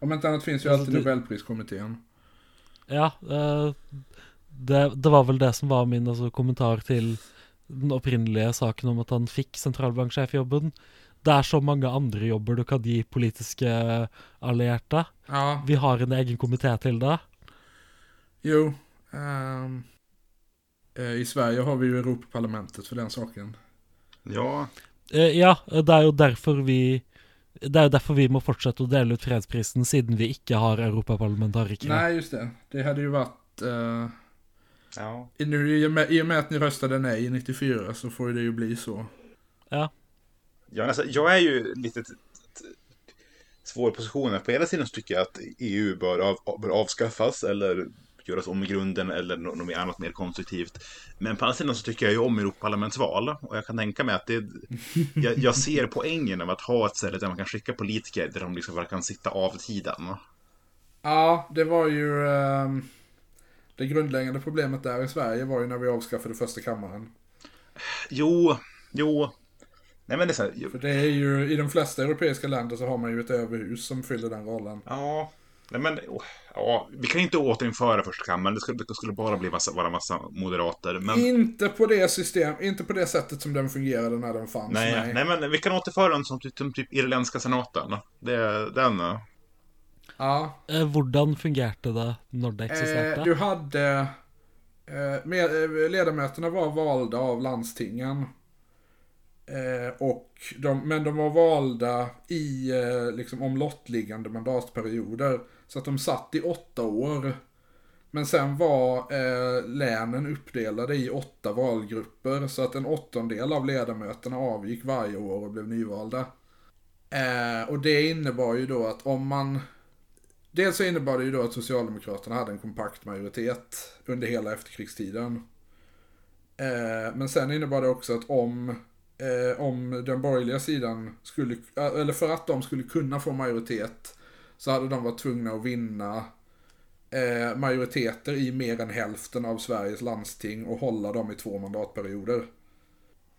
Om inte annat finns ju Alltså, alltid det- Nobelpriskommittén. Ja, eh, det, det var vel det som var min altså, kommentar til den opprinnelige saken om at han fikk sentralbanksjefjobben. Det er så mange andre jobber du kan gi politiske allierte. Ja, Vi har en egen komité til det. jo. ehm, eh, I Sverige har vi ju Europaparlamentet för den saken. Ja, Ja, det er jo derfor vi det er jo derfor vi må fortsette å dele ut fredsprisen, siden vi ikke har europaparlamentarikere. Nej, just det. Det hade ju varit... eh, ja. i- nu, i, och med, I och med att ni röstade nej i 94 så får det ju bli så. Ja. Ja, alltså, jag är ju lite svår position. På ena sidan så tycker jag att EU bör, av, bör avskaffas eller göras om i grunden eller nå- något annat mer konstruktivt. Men på andra sidan så tycker jag ju om Europaparlamentsval och jag kan tänka mig att det, <laughs> jag, jag ser poängen av att ha ett ställe där man kan skicka politiker där de liksom bara kan sitta av tiden. Ja, det var ju... ehm, det grundläggande problemet där i Sverige var ju när vi avskaffade första kammaren. Jo, jo. Nej men det är så här, För det är ju, i de flesta europeiska länder så har man ju ett överhus som fyller den rollen. Ja, nej men oh, ja, vi kan inte återinföra första kammaren. Det skulle, det skulle bara bli massa, vara massa moderater. Men, Inte på det system, inte på det sättet som den fungerade när den fanns. nej, nej. men vi kan återföra den som typ, som typ irländska senaten. Det, den. eh, Ja, Eh, Hvordan fungerte det når det eh, eksisterte? du hade... Eh, med, eh, ledamöterna var valda av landstingen. Eh, och de, men de var valda i eh, liksom omlottliggande mandatperioder. Så att de satt i åtta år. Men sen var eh, länen uppdelade i åtta valgrupper. Så att en åttondel av ledamöterna avgick varje år och blev nyvalda. Eh, och det innebar ju då att om man... Dels så innebar det ju då att Socialdemokraterna hade en kompakt majoritet under hela efterkrigstiden. Eh, men sen innebar det också att om, eh, om den borgerliga sidan skulle, eh, eller för att de skulle kunna få majoritet så hade de varit tvungna att vinna eh, majoriteter i mer än hälften av Sveriges landsting och hålla dem i två mandatperioder.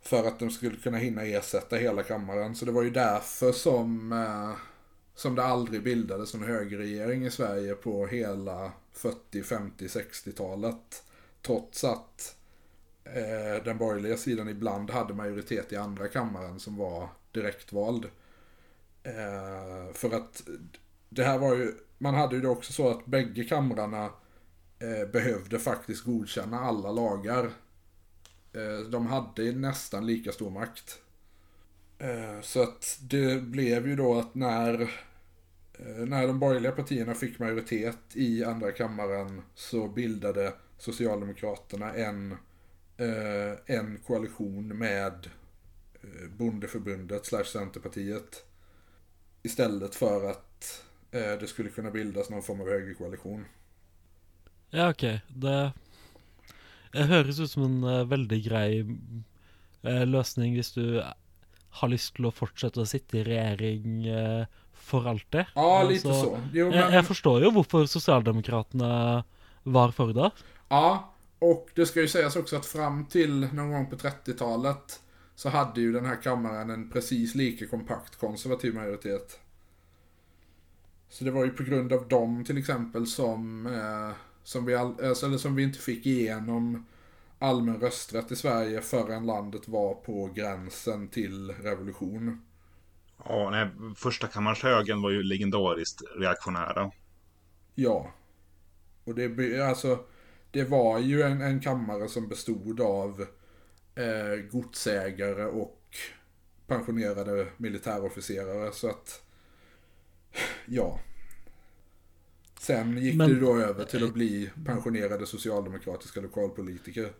För att de skulle kunna hinna ersätta hela kammaren. Så det var ju därför som, eh, som det aldrig bildades en högerregering i Sverige på hela 40, 50, 60-talet. Trots att eh, den borgerliga sidan ibland hade majoritet i andra kammaren som var direktvald. Eh, för att det här var ju, man hade ju det också så att bägge kamrarna eh, behövde faktiskt godkänna alla lagar. Eh, de hade nästan lika stor makt. Eh, så att det blev ju då att när, eh, när de borgerliga partierna fick majoritet i andra kammaren så bildade Socialdemokraterna en, eh, en koalition med eh, Bondeförbundet slash Centerpartiet. Istället för att det skulle kunna bildas någon form av högerkoalition. Ja, ok. Det, det høres ut som en eh, veldig grei eh, løsning hvis du har lyst til å fortsette å sitte i regjering eh, for alltid. Ja, lite Altså, så. Jo, Jeg, men, jeg forstår jo hvorfor Socialdemokraterna var for det. ja, och det ska ju sägas också att fram till någon gång på 30-talet så hade ju den här kammaren en precis lika kompakt konservativ majoritet. Så det var ju på grund av dem till exempel som, eh, som, vi, all, alltså, eller som vi inte fick igenom allmän rösträtt i Sverige förrän landet var på gränsen till revolution. Ja, nej, första kammarens högen var ju legendariskt reaktionära. Ja. Och det, alltså, det var ju en, en kammare som bestod av eh, godsägare och pensionerade militärofficerare. Så att, ja. Sen gick Men- det då över till att bli pensionerade socialdemokratiska lokalpolitiker.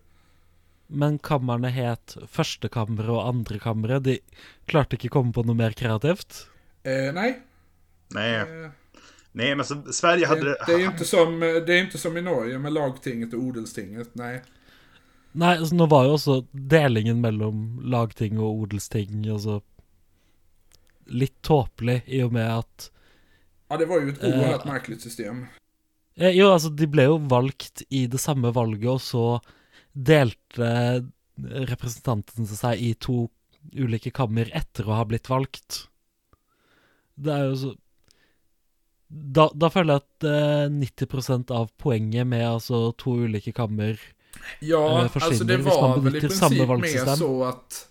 Men kamrene het førstekammeret og andrekammeret. De klarte ikke komme på noe mer kreativt. Eh, nej. Nej, Eh, nej men alltså, Sverige hade... det, det, är inte som, det är inte som i Norge med lagtinget och odelstinget. Nej. Nei, altså nå var jo også delingen mellom lagting og odelsting altså litt tåpelig, i og med at Ja, det var ju ett Eh, oerhört märkligt system. eh, Jo, altså, de ble jo valgt i det samme valget, og så delte representantene seg i to ulike kammer etter å ha blitt valgt. Det er jo så Da, da føler jeg at eh, 90% av poenget med altså to ulike kammer Ja, eh, försvinner alltså det var väl i samma princip mer så att,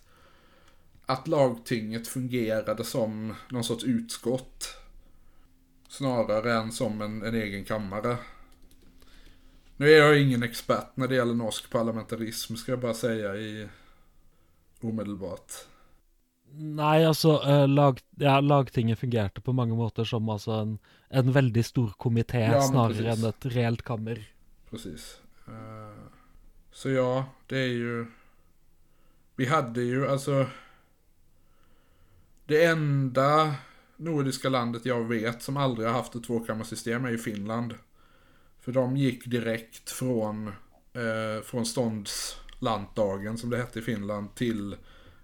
att lagtinget fungerade som någon sorts utskott. Snarare än som en, en egen kammare. Nu är jag ingen expert när det gäller norsk parlamentarism, ska jag bara säga i omedelbart. Nei, altså eh, lag, ja, Lagtinget fungerte på mange måter som altså en, en veldig stor komité Ja, men snarere precis. enn et reelt kammer. Precis. Eh, Så ja, det är ju... Vi hade ju alltså... Det enda nordiska landet jag vet som aldrig har haft ett tvåkammarsystem är ju Finland. För de gick direkt från, eh, från ståndslantdagen, som det hette i Finland till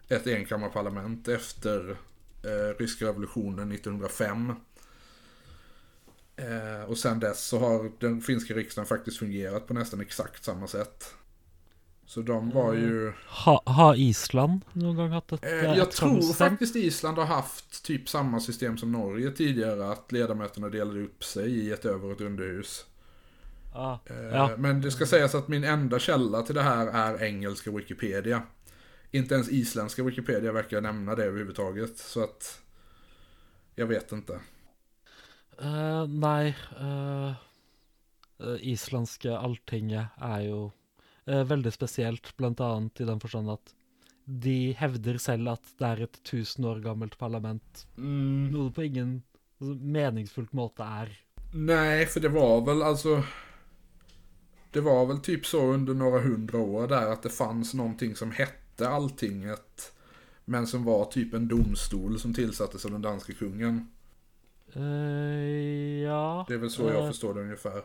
ett enkammarparlament efter eh, ryska revolutionen 1905. Eh, och sen dess så har den finska riksdagen faktiskt fungerat på nästan exakt samma sätt. Så de var ju... Ha, har Island noen gang hatt et, Eh, jag tror system? faktiskt Island har haft typ samma system som Norge tidigare. Att ledamöterna delade upp sig i ett över och ett underhus. Ah, Eh, ja. Men det ska sägas att min enda källa till det här är engelska Wikipedia. Inte ens isländska Wikipedia verkar nämna det överhuvudtaget. Så att... Jag vet inte. Nei eh, eh, Islandske alltinget er jo eh, veldig spesielt, blant annet i den forstand at de hevder selv at det er et tusen år gammelt parlament, noe det på ingen altså, meningsfullt måte er. Nej, för det var väl alltså... Det var väl typ så under några hundra år där att det fanns någonting som hette Alltinget. Men som var typ en domstol som tillsattes av den danske kungen. Eh, ja Det är väl så jag eh, förstår det ungefär.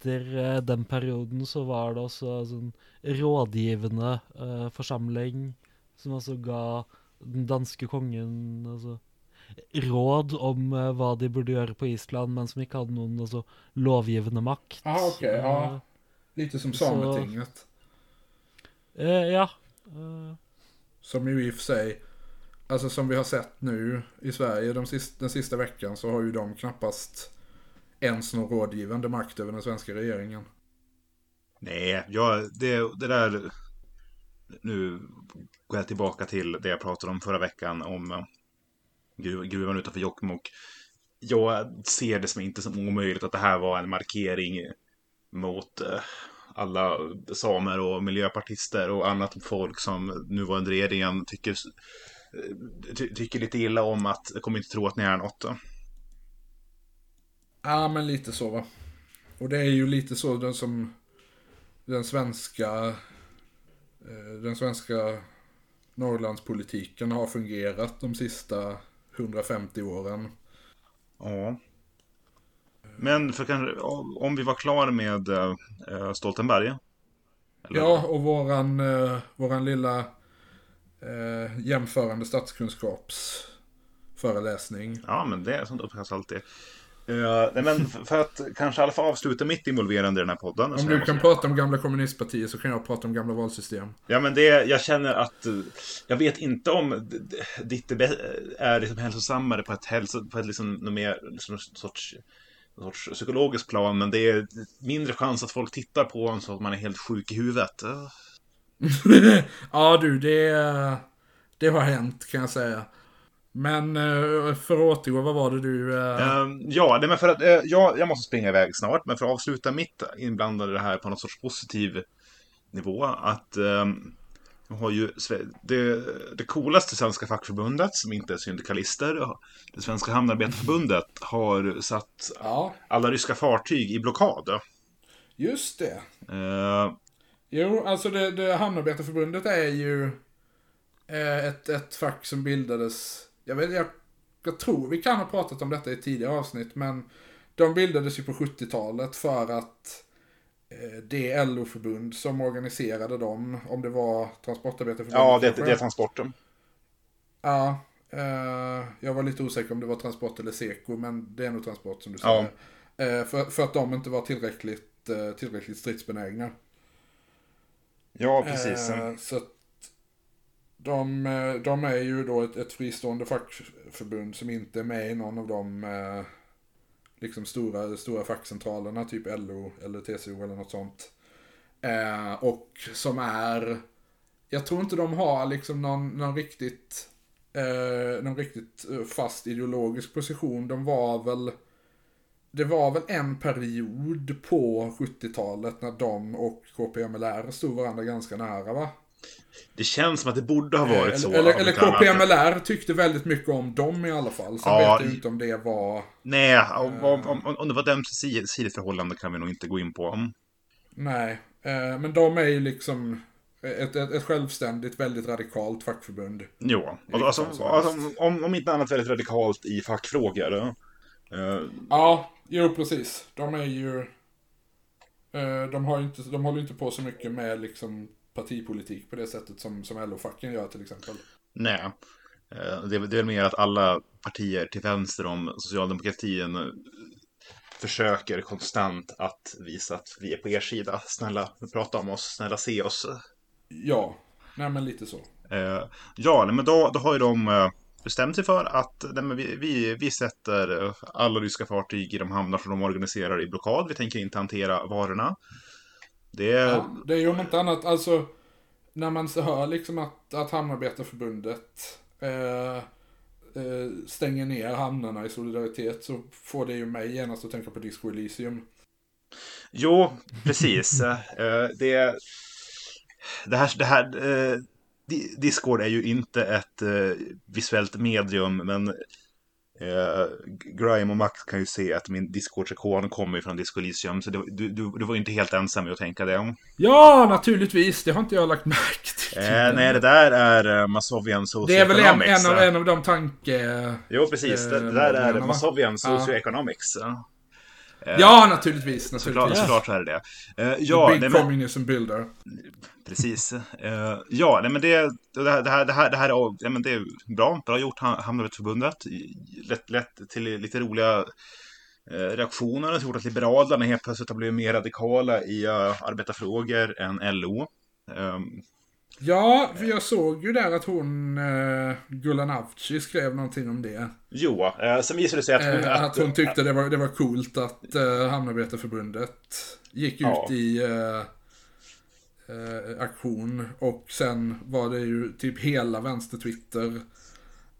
Etter eh, den perioden så var det også sånn rådgivende eh, forsamling som altså ga den danske kongen altså, råd om eh, hva de burde gjøre på Island, men som ikke hadde noen altså, lovgivende makt. Ah, okej, ja. Lite som Så- Sametinget. Eh, ja. Eh, Som ju i och för sig, alltså som vi har sett nu i Sverige de sista, den sista veckan så har ju de knappast ens någon rådgivande makt över den svenska regeringen. Nej, jag, det, det där... Nu går jag tillbaka till det jag pratade om förra veckan om eh, gruv, gruvan utanför Jokkmokk. Jag ser det som inte som omöjligt att det här var en markering mot eh, alla samer och miljöpartister och annat folk som nuvarande regeringen tycker, eh, ty, tycker lite illa om att, jag kommer inte tro att ni är något. Ja, men lite så va. Och det är ju lite så den som den svenska eh, den svenska Norrlandspolitiken har fungerat de sista 150 åren. Ja. Men för kanske, om vi var klara med äh, Stoltenberg. Eller? Ja, och våran, äh, våran lilla jämförande statskunskapsföreläsning. Ja, men det är sånt uppskattas alltid. Uh, nej, men för att kanske i alla fall avsluta mitt involverande i den här podden. Om du kan prata om gamla kommunistpartier så kan jag prata om gamla valsystem. Ja, men det, jag känner att jag vet inte om ditt är liksom hälsosammare på ett, hälso, på ett liksom, mer liksom, sorts, sorts psykologiskt plan, men det är mindre chans att folk tittar på en så att man är helt sjuk i huvudet. <laughs> ja, du, det, det har hänt kan jag säga. Men eh, för att återgå, vad var det du... Uh... Um, ja, det men för att uh, ja, jag måste springa iväg snart, men för att avsluta mitt inblandade det här på något sorts positiv nivå, att um, har ju det, det coolaste svenska fackförbundet, som inte är syndikalister, det svenska hamnarbetarförbundet, har satt ja. alla ryska fartyg i blockad. Just det. Uh, jo, alltså det, det hamnarbetarförbundet är ju ett, ett fack som bildades jag, vet, jag, jag tror vi kan ha pratat om detta i tidigare avsnitt, men de bildades ju på 70-talet för att eh, det LO-förbund som organiserade dem, om det var Transportarbetareförbundet. Ja, det, det är Transporten. Ja, eh, jag var lite osäker om det var Transport eller Seko, men det är nog Transport som du säger. Ja. Eh, för, för att de inte var tillräckligt, eh, tillräckligt stridsbenägna. Ja, precis. Eh, så de, eh, de är ju då ett, ett fristående fackförbund som inte är med i någon av de eh, liksom stora, stora fackcentralerna, typ LO eller TCO eller något sånt. Eh, och som är, jag tror inte de har liksom någon, någon riktigt, eh, någon riktigt eh, fast ideologisk position. De var väl, det var väl en period på 70-talet när de och KPMLR stod varandra ganska nära va? Det känns som att det borde ha varit eller, så. Eller, eller KPMLR tyckte väldigt mycket om dem i alla fall. Sen ja, vet jag inte om det var... Nej, om, om, om, om det var dem sidoförhållande kan vi nog inte gå in på. Nej, eh, men de är ju liksom ett, ett, ett självständigt, väldigt radikalt fackförbund. Jo, alltså, alltså, alltså, om, om inte annat väldigt radikalt i fackfrågor. Uh... Ja, jo precis. De är ju... De, har inte, de håller inte på så mycket med liksom partipolitik på det sättet som, som LO-facken gör till exempel. Nej, eh, det är, det är mer att alla partier till vänster om socialdemokratin eh, försöker konstant att visa att vi är på er sida. Snälla, prata om oss, snälla se oss. Ja, nej men lite så. Eh, ja, men då, då har ju de bestämt sig för att nej, vi, vi, vi sätter alla ryska fartyg i de hamnar som de organiserar i blockad. Vi tänker inte hantera varorna. Det är... Ja, det är ju om inte annat, alltså när man hör liksom att, att Hamnarbetarförbundet eh, eh, stänger ner hamnarna i solidaritet så får det ju mig genast att tänka på Disco Elysium. Jo, precis. <laughs> eh, det, det här, det här eh, Discord är ju inte ett eh, visuellt medium, men Eh, Grime och Max kan ju se att min Discord-sektion kommer från Disco Elysium, så du, du, du var ju inte helt ensam i att tänka det. Ja, naturligtvis. Det har inte jag lagt märke till. Eh, nej, det där är uh, Masovian Socioeconomics. Det är väl en, en, av, en av de tanke... Jo, precis. det, det där är Masovian Socioeconomics. Ja. Ja, naturligtvis. naturligtvis. Såklart, såklart så är det det. Uh, ja, The big nej, communism builder. Precis. Uh, ja, nej, men det, det, här, det, här, det, här, det här är, ja, men det är bra. Bra gjort, Hamnarbetarförbundet. Lätt, lätt till lite roliga reaktioner. Det gjort att Liberalerna helt plötsligt har blivit mer radikala i uh, arbetarfrågor än LO. Ja, för jag såg ju där att hon, uh, Gulan Avci, skrev någonting om det. Jo, uh, sen visade det sig att hon... Uh, att, hon tyckte det var, det var coolt att uh, Hamnarbetarförbundet gick ja. ut i, uh, eh, aktion. Och sen var det ju typ hela vänster-Twitter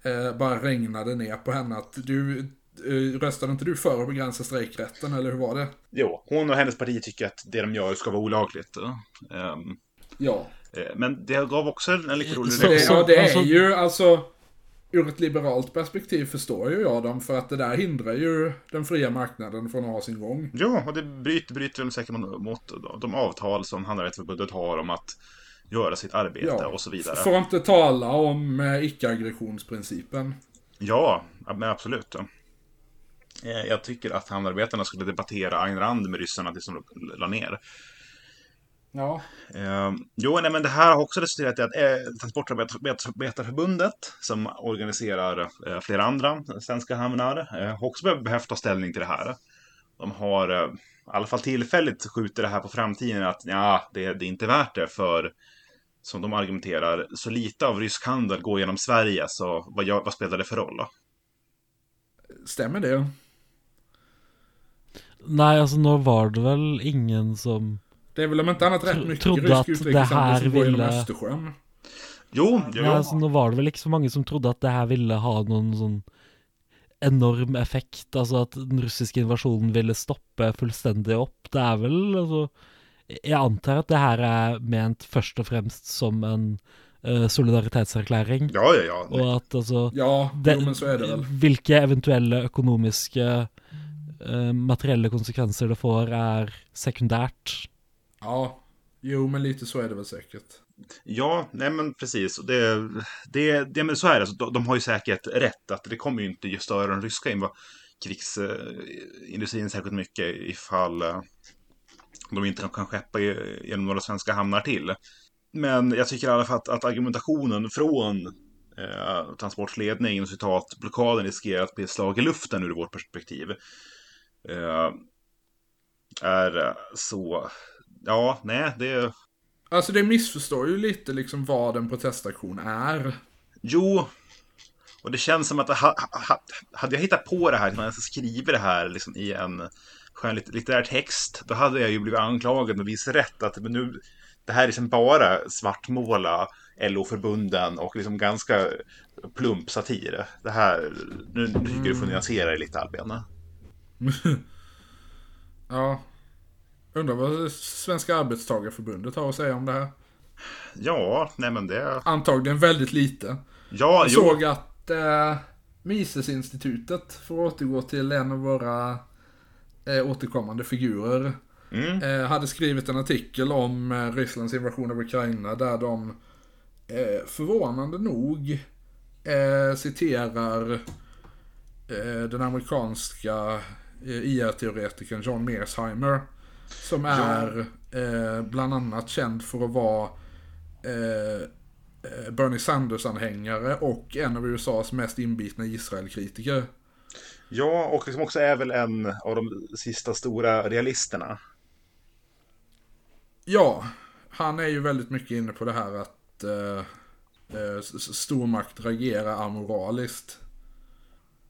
eh, bara regnade ner på henne att du, eh, röstade inte du för att begränsa strejkrätten eller hur var det? Jo, hon och hennes parti tycker att det de gör ska vara olagligt. Um, Ja. Eh, men det gav också en lite rolig Så- Det, reaktion. ja, det är alltså- ju alltså, ur ett liberalt perspektiv förstår ju jag dem för att det där hindrar ju den fria marknaden från att ha sin gång. Ja, och det bryter, bryter väl säkert mot, de avtal som Handelsrättsförbundet har om att göra sitt arbete Ja. och så vidare. Får inte tala om eh, icke-aggressionsprincipen. Ja, men absolut. Eh, Jag tycker att hamnarbetarna skulle debattera Ayn Rand med ryssarna tills de la ner. Ja. Eh, jo, nej, men det här har också resulterat i att eh, Transportarbetarförbundet, som organiserar eh, flera andra svenska hamnar, eh, har också be- behövt ta ställning till det här. De har eh, i alla fall tillfälligt skjutit det här på framtiden att ja, det, det är inte värt det för som de argumenterar, så lite av rysk handel går genom Sverige, så vad, vad spelar det för roll? Då? Stämmer det? Nej, alltså nå var det väl ingen som... Det är väl om inte annat rätt mycket trodde rysk att det utrikeshandel här som går genom ville- Östersjön. Jo, jo, Nej, alltså nå var det väl ikke så mange som trodde at det her ville ha noen sånn enorm effekt. Altså at den russiske invasjonen ville stoppe fullstendig opp. Det er vel altså Jeg antar at det her er ment først og fremst som en eh, solidaritetserklæring. ja, ja, ja. Og at altså Ja, det, jo, men så är det väl. Hvilke eventuelle økonomiske eh, materielle konsekvenser det får, er sekundært. Ja, jo men lite så är det väl säkert. Ja, nej men precis. Det, det, det, men så är det. Alltså, de, de har ju säkert rätt att det kommer ju inte just störa den ryska krigsindustrin särskilt mycket ifall eh, de inte kan skeppa genom några svenska hamnar till. Men jag tycker i alla fall att, att argumentationen från eh, transportledningen, citat, blockaden riskerar att bli ett slag i luften ur vårt perspektiv. Eh, är så, ja, nej, det Alltså det missförstår ju lite liksom vad en protestaktion är. Jo, och det känns som att ha, ha, hade jag hittat på det här, när jag skrivit det här liksom i en skönlitterär text, då hade jag ju blivit anklagad med viss rätt att men nu, det här är liksom bara svartmåla LO-förbunden och liksom ganska plump satir. Det här, nu, nu tycker jag du får nyansera det lite Albin. <laughs> Ja. Undrar vad Svenska Arbetstagarförbundet har att säga om det här. Ja, nej men det... Antagligen väldigt lite. Ja, Jag jo. såg att eh, Misesinstitutet, för att återgå till en av våra eh, återkommande figurer, Mm. eh, hade skrivit en artikel om eh, Rysslands invasion av Ukraina där de eh, förvånande nog eh, citerar eh, den amerikanska IR-teoretikern John Mearsheimer som är eh, bland annat känd för att vara eh, eh, Bernie Sanders-anhängare och en av USAs mest inbitna Israel-kritiker. Ja, och liksom också är väl en av de sista stora realisterna. Ja, han är ju väldigt mycket inne på det här att eh, eh, stormakt reagerar amoraliskt.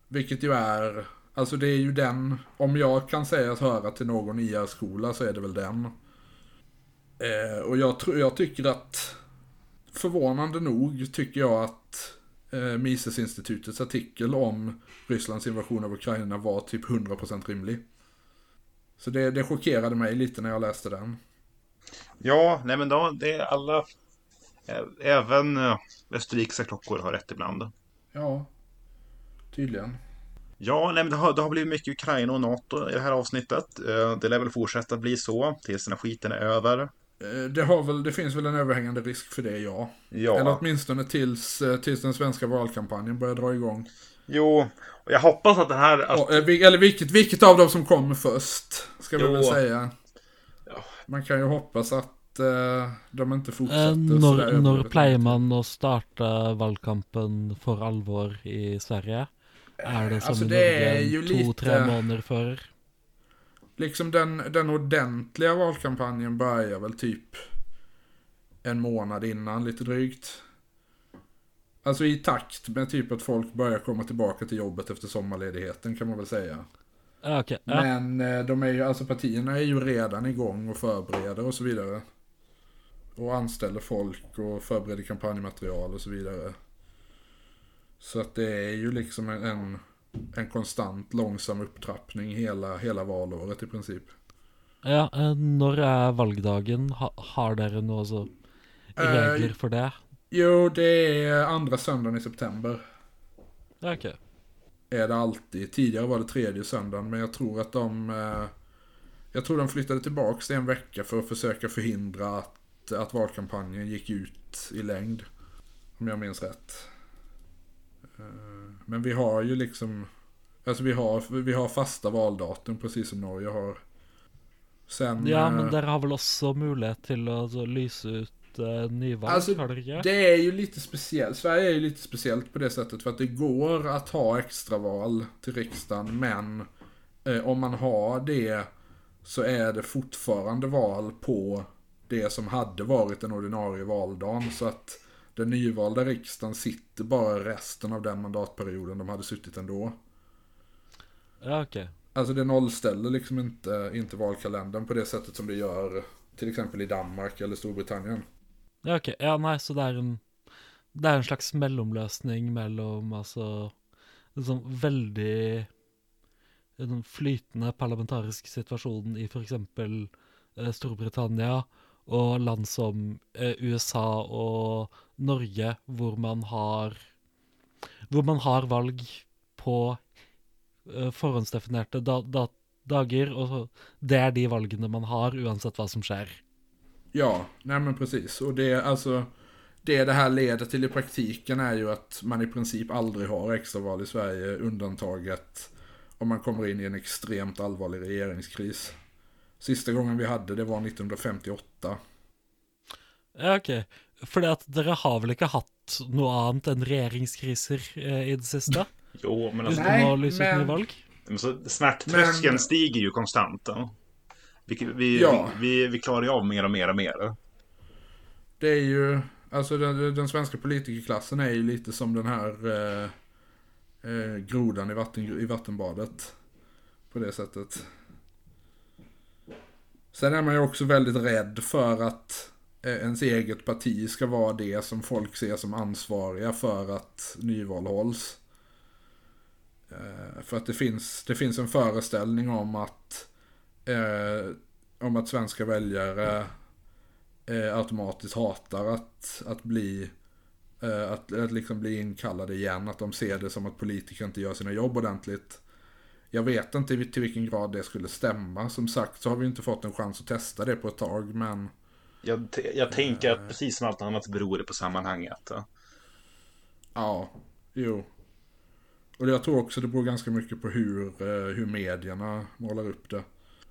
Vilket ju är, alltså det är ju den, om jag kan säga att höra till någon IR-skola så är det väl den. Eh, och jag, tror, jag tycker att, förvånande nog tycker jag att eh, Misesinstitutets artikel om Rysslands invasion av Ukraina var typ 100% rimlig. Så det, det chockerade mig lite när jag läste den. Ja, nej men då, det är alla, ä- även eh, österrikiska klockor har rätt ibland. Ja, tydligen. Ja, nej men det har, det har blivit mycket Ukraina och NATO i det här avsnittet. Eh, Det lär väl fortsätta bli så tills den här skiten är över. Eh, Det, har väl, det finns väl en överhängande risk för det, ja. Ja, Eller åtminstone tills, eh, tills den svenska valkampanjen börjar dra igång. jo, och jag hoppas att det här... Att, eh, eller vilket, vilket av dem som kommer först, ska vi Jo. väl säga. Ja. Man kan ju hoppas att eh, de inte Eh, fortsätter överdrivet pleier länge. man å starte valgkampen for alvor i Sverige? Er det som Altså, i det Norge jo to-tre lite- måneder før? Liksom den, den ordentliga valkampanjen börjar väl typ en månad innan, lite drygt. Alltså i takt med typ att folk börjar komma tillbaka till jobbet efter sommarledigheten kan man väl säga. Ja, ok. Ja. Men eh, de är ju, alltså partierna är ju redan igång och förbereder och så vidare. och anställer folk och förbereder kampanjmaterial och så vidare. Så att det är ju liksom en, en, konstant långsam upptrappning hela, hela valåret i princip. Ja, eh, når er valgdagen? Ha, har dere noe så regler for det? Jo, det är andra söndagen i september. Ja, ok. Är det alltid. Tidigare var det tredje söndagen, men jag tror att de... Eh, jag tror de flyttade tillbaks en vecka för att försöka förhindra att, att valkampanjen gick ut i längd. Om jag minns rätt. Eh, men vi har ju liksom... Alltså vi har, vi har fasta valdatum precis som Norge har. Sen... Ja, eh, men dere har vel også mulighet til å så, lyse ut uh, nyvalg, Alltså, har? Det är ju lite speciellt. Sverige är ju lite speciellt på det sättet för att det går att ha extraval till riksdagen men eh, om man har det så är det fortfarande val på det som hade varit den ordinarie valdagen så att den nyvalda riksdagen sitter bara resten av den mandatperioden de hade suttit ändå. Ja, ok. Alltså det nollställer liksom inte, inte valkalendern på det sättet som det gör till exempel i Danmark eller Storbritannien. Ja, ok. Ja, nei, så det er en Det er en slags mellomløsning mellom altså en sånn veldig en sånn flytende parlamentarisk situasjon i f.eks. Eh, Storbritannia og land som eh, USA og Norge, hvor man har Hvor man har valg på eh, forhåndsdefinerte da, da, dager, og så- det er de valgene man har, uansett hva som skjer. Ja, nej men precis. Och det, alltså, det det här leder till i praktiken är ju att man i princip aldrig har extraval i Sverige, undantaget om man kommer in i en extremt allvarlig regeringskris. Sista gången vi hade det var 1958. Ja, ok. Fordi at dere har vel ikke hatt noe annet enn regjeringskriser eh, i det siste? <laughs> Jo, men Nej, Uten å lyse ut men- valg? men så smärttröskeln Men- stiger ju konstant. Ja. Vi, vi, Ja. vi, vi klarar ju av mer och mer och mer. Det är ju, alltså den, den svenska politikerklassen är ju lite som den här eh, eh, grodan i, vatten, i vattenbadet. På det sättet. Sen är man ju också väldigt rädd för att Eh, ens eget parti ska vara det som folk ser som ansvariga för att nyval hålls. Eh, för att det finns, det finns en föreställning om att eh, om att svenska väljare eh, automatiskt hatar att, att bli eh, att, att liksom bli inkallade igen. Att de ser det som att politiker inte gör sina jobb ordentligt. Jag vet inte till vilken grad det skulle stämma. Som sagt så har vi inte fått en chans att testa det på ett tag. Men jag, jag tänker att precis som allt annat beror det på sammanhanget. Ja. ja, jo. Och jag tror också det beror ganska mycket på hur, eh, hur medierna målar upp det.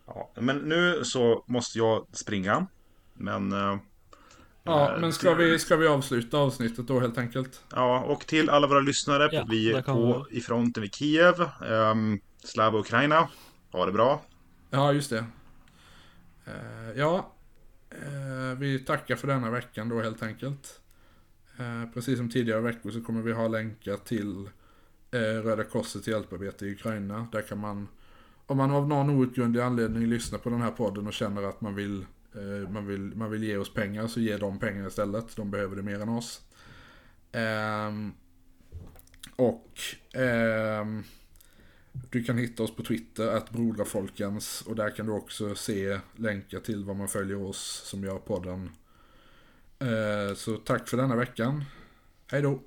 Ja, men nu så måste jag springa. Men... eh, Ja, eh, men ska vi, ska vi avsluta avsnittet då helt enkelt? Ja, och till alla våra lyssnare Ja, vi på i fronten vid Kiev. Um, Slava Ukraina. Ha det bra. Ja, just det. Eh, ja, eh, vi tackar för denna veckan då helt enkelt. Eh, precis som tidigare veckor så kommer vi ha länkar till eh, Röda Korsets hjälparbete i Ukraina. Där kan man, om man av någon outgrundlig anledning lyssnar på den här podden och känner att man vill, eh, man vill, man vill ge oss pengar så ge dem pengar istället. De behöver det mer än oss. Ehm, och ehm, du kan hitta oss på Twitter, att Brodrafolkens. Och där kan du också se länkar till vad man följer oss som gör podden. Eh, så tack för denna veckan. Hej då!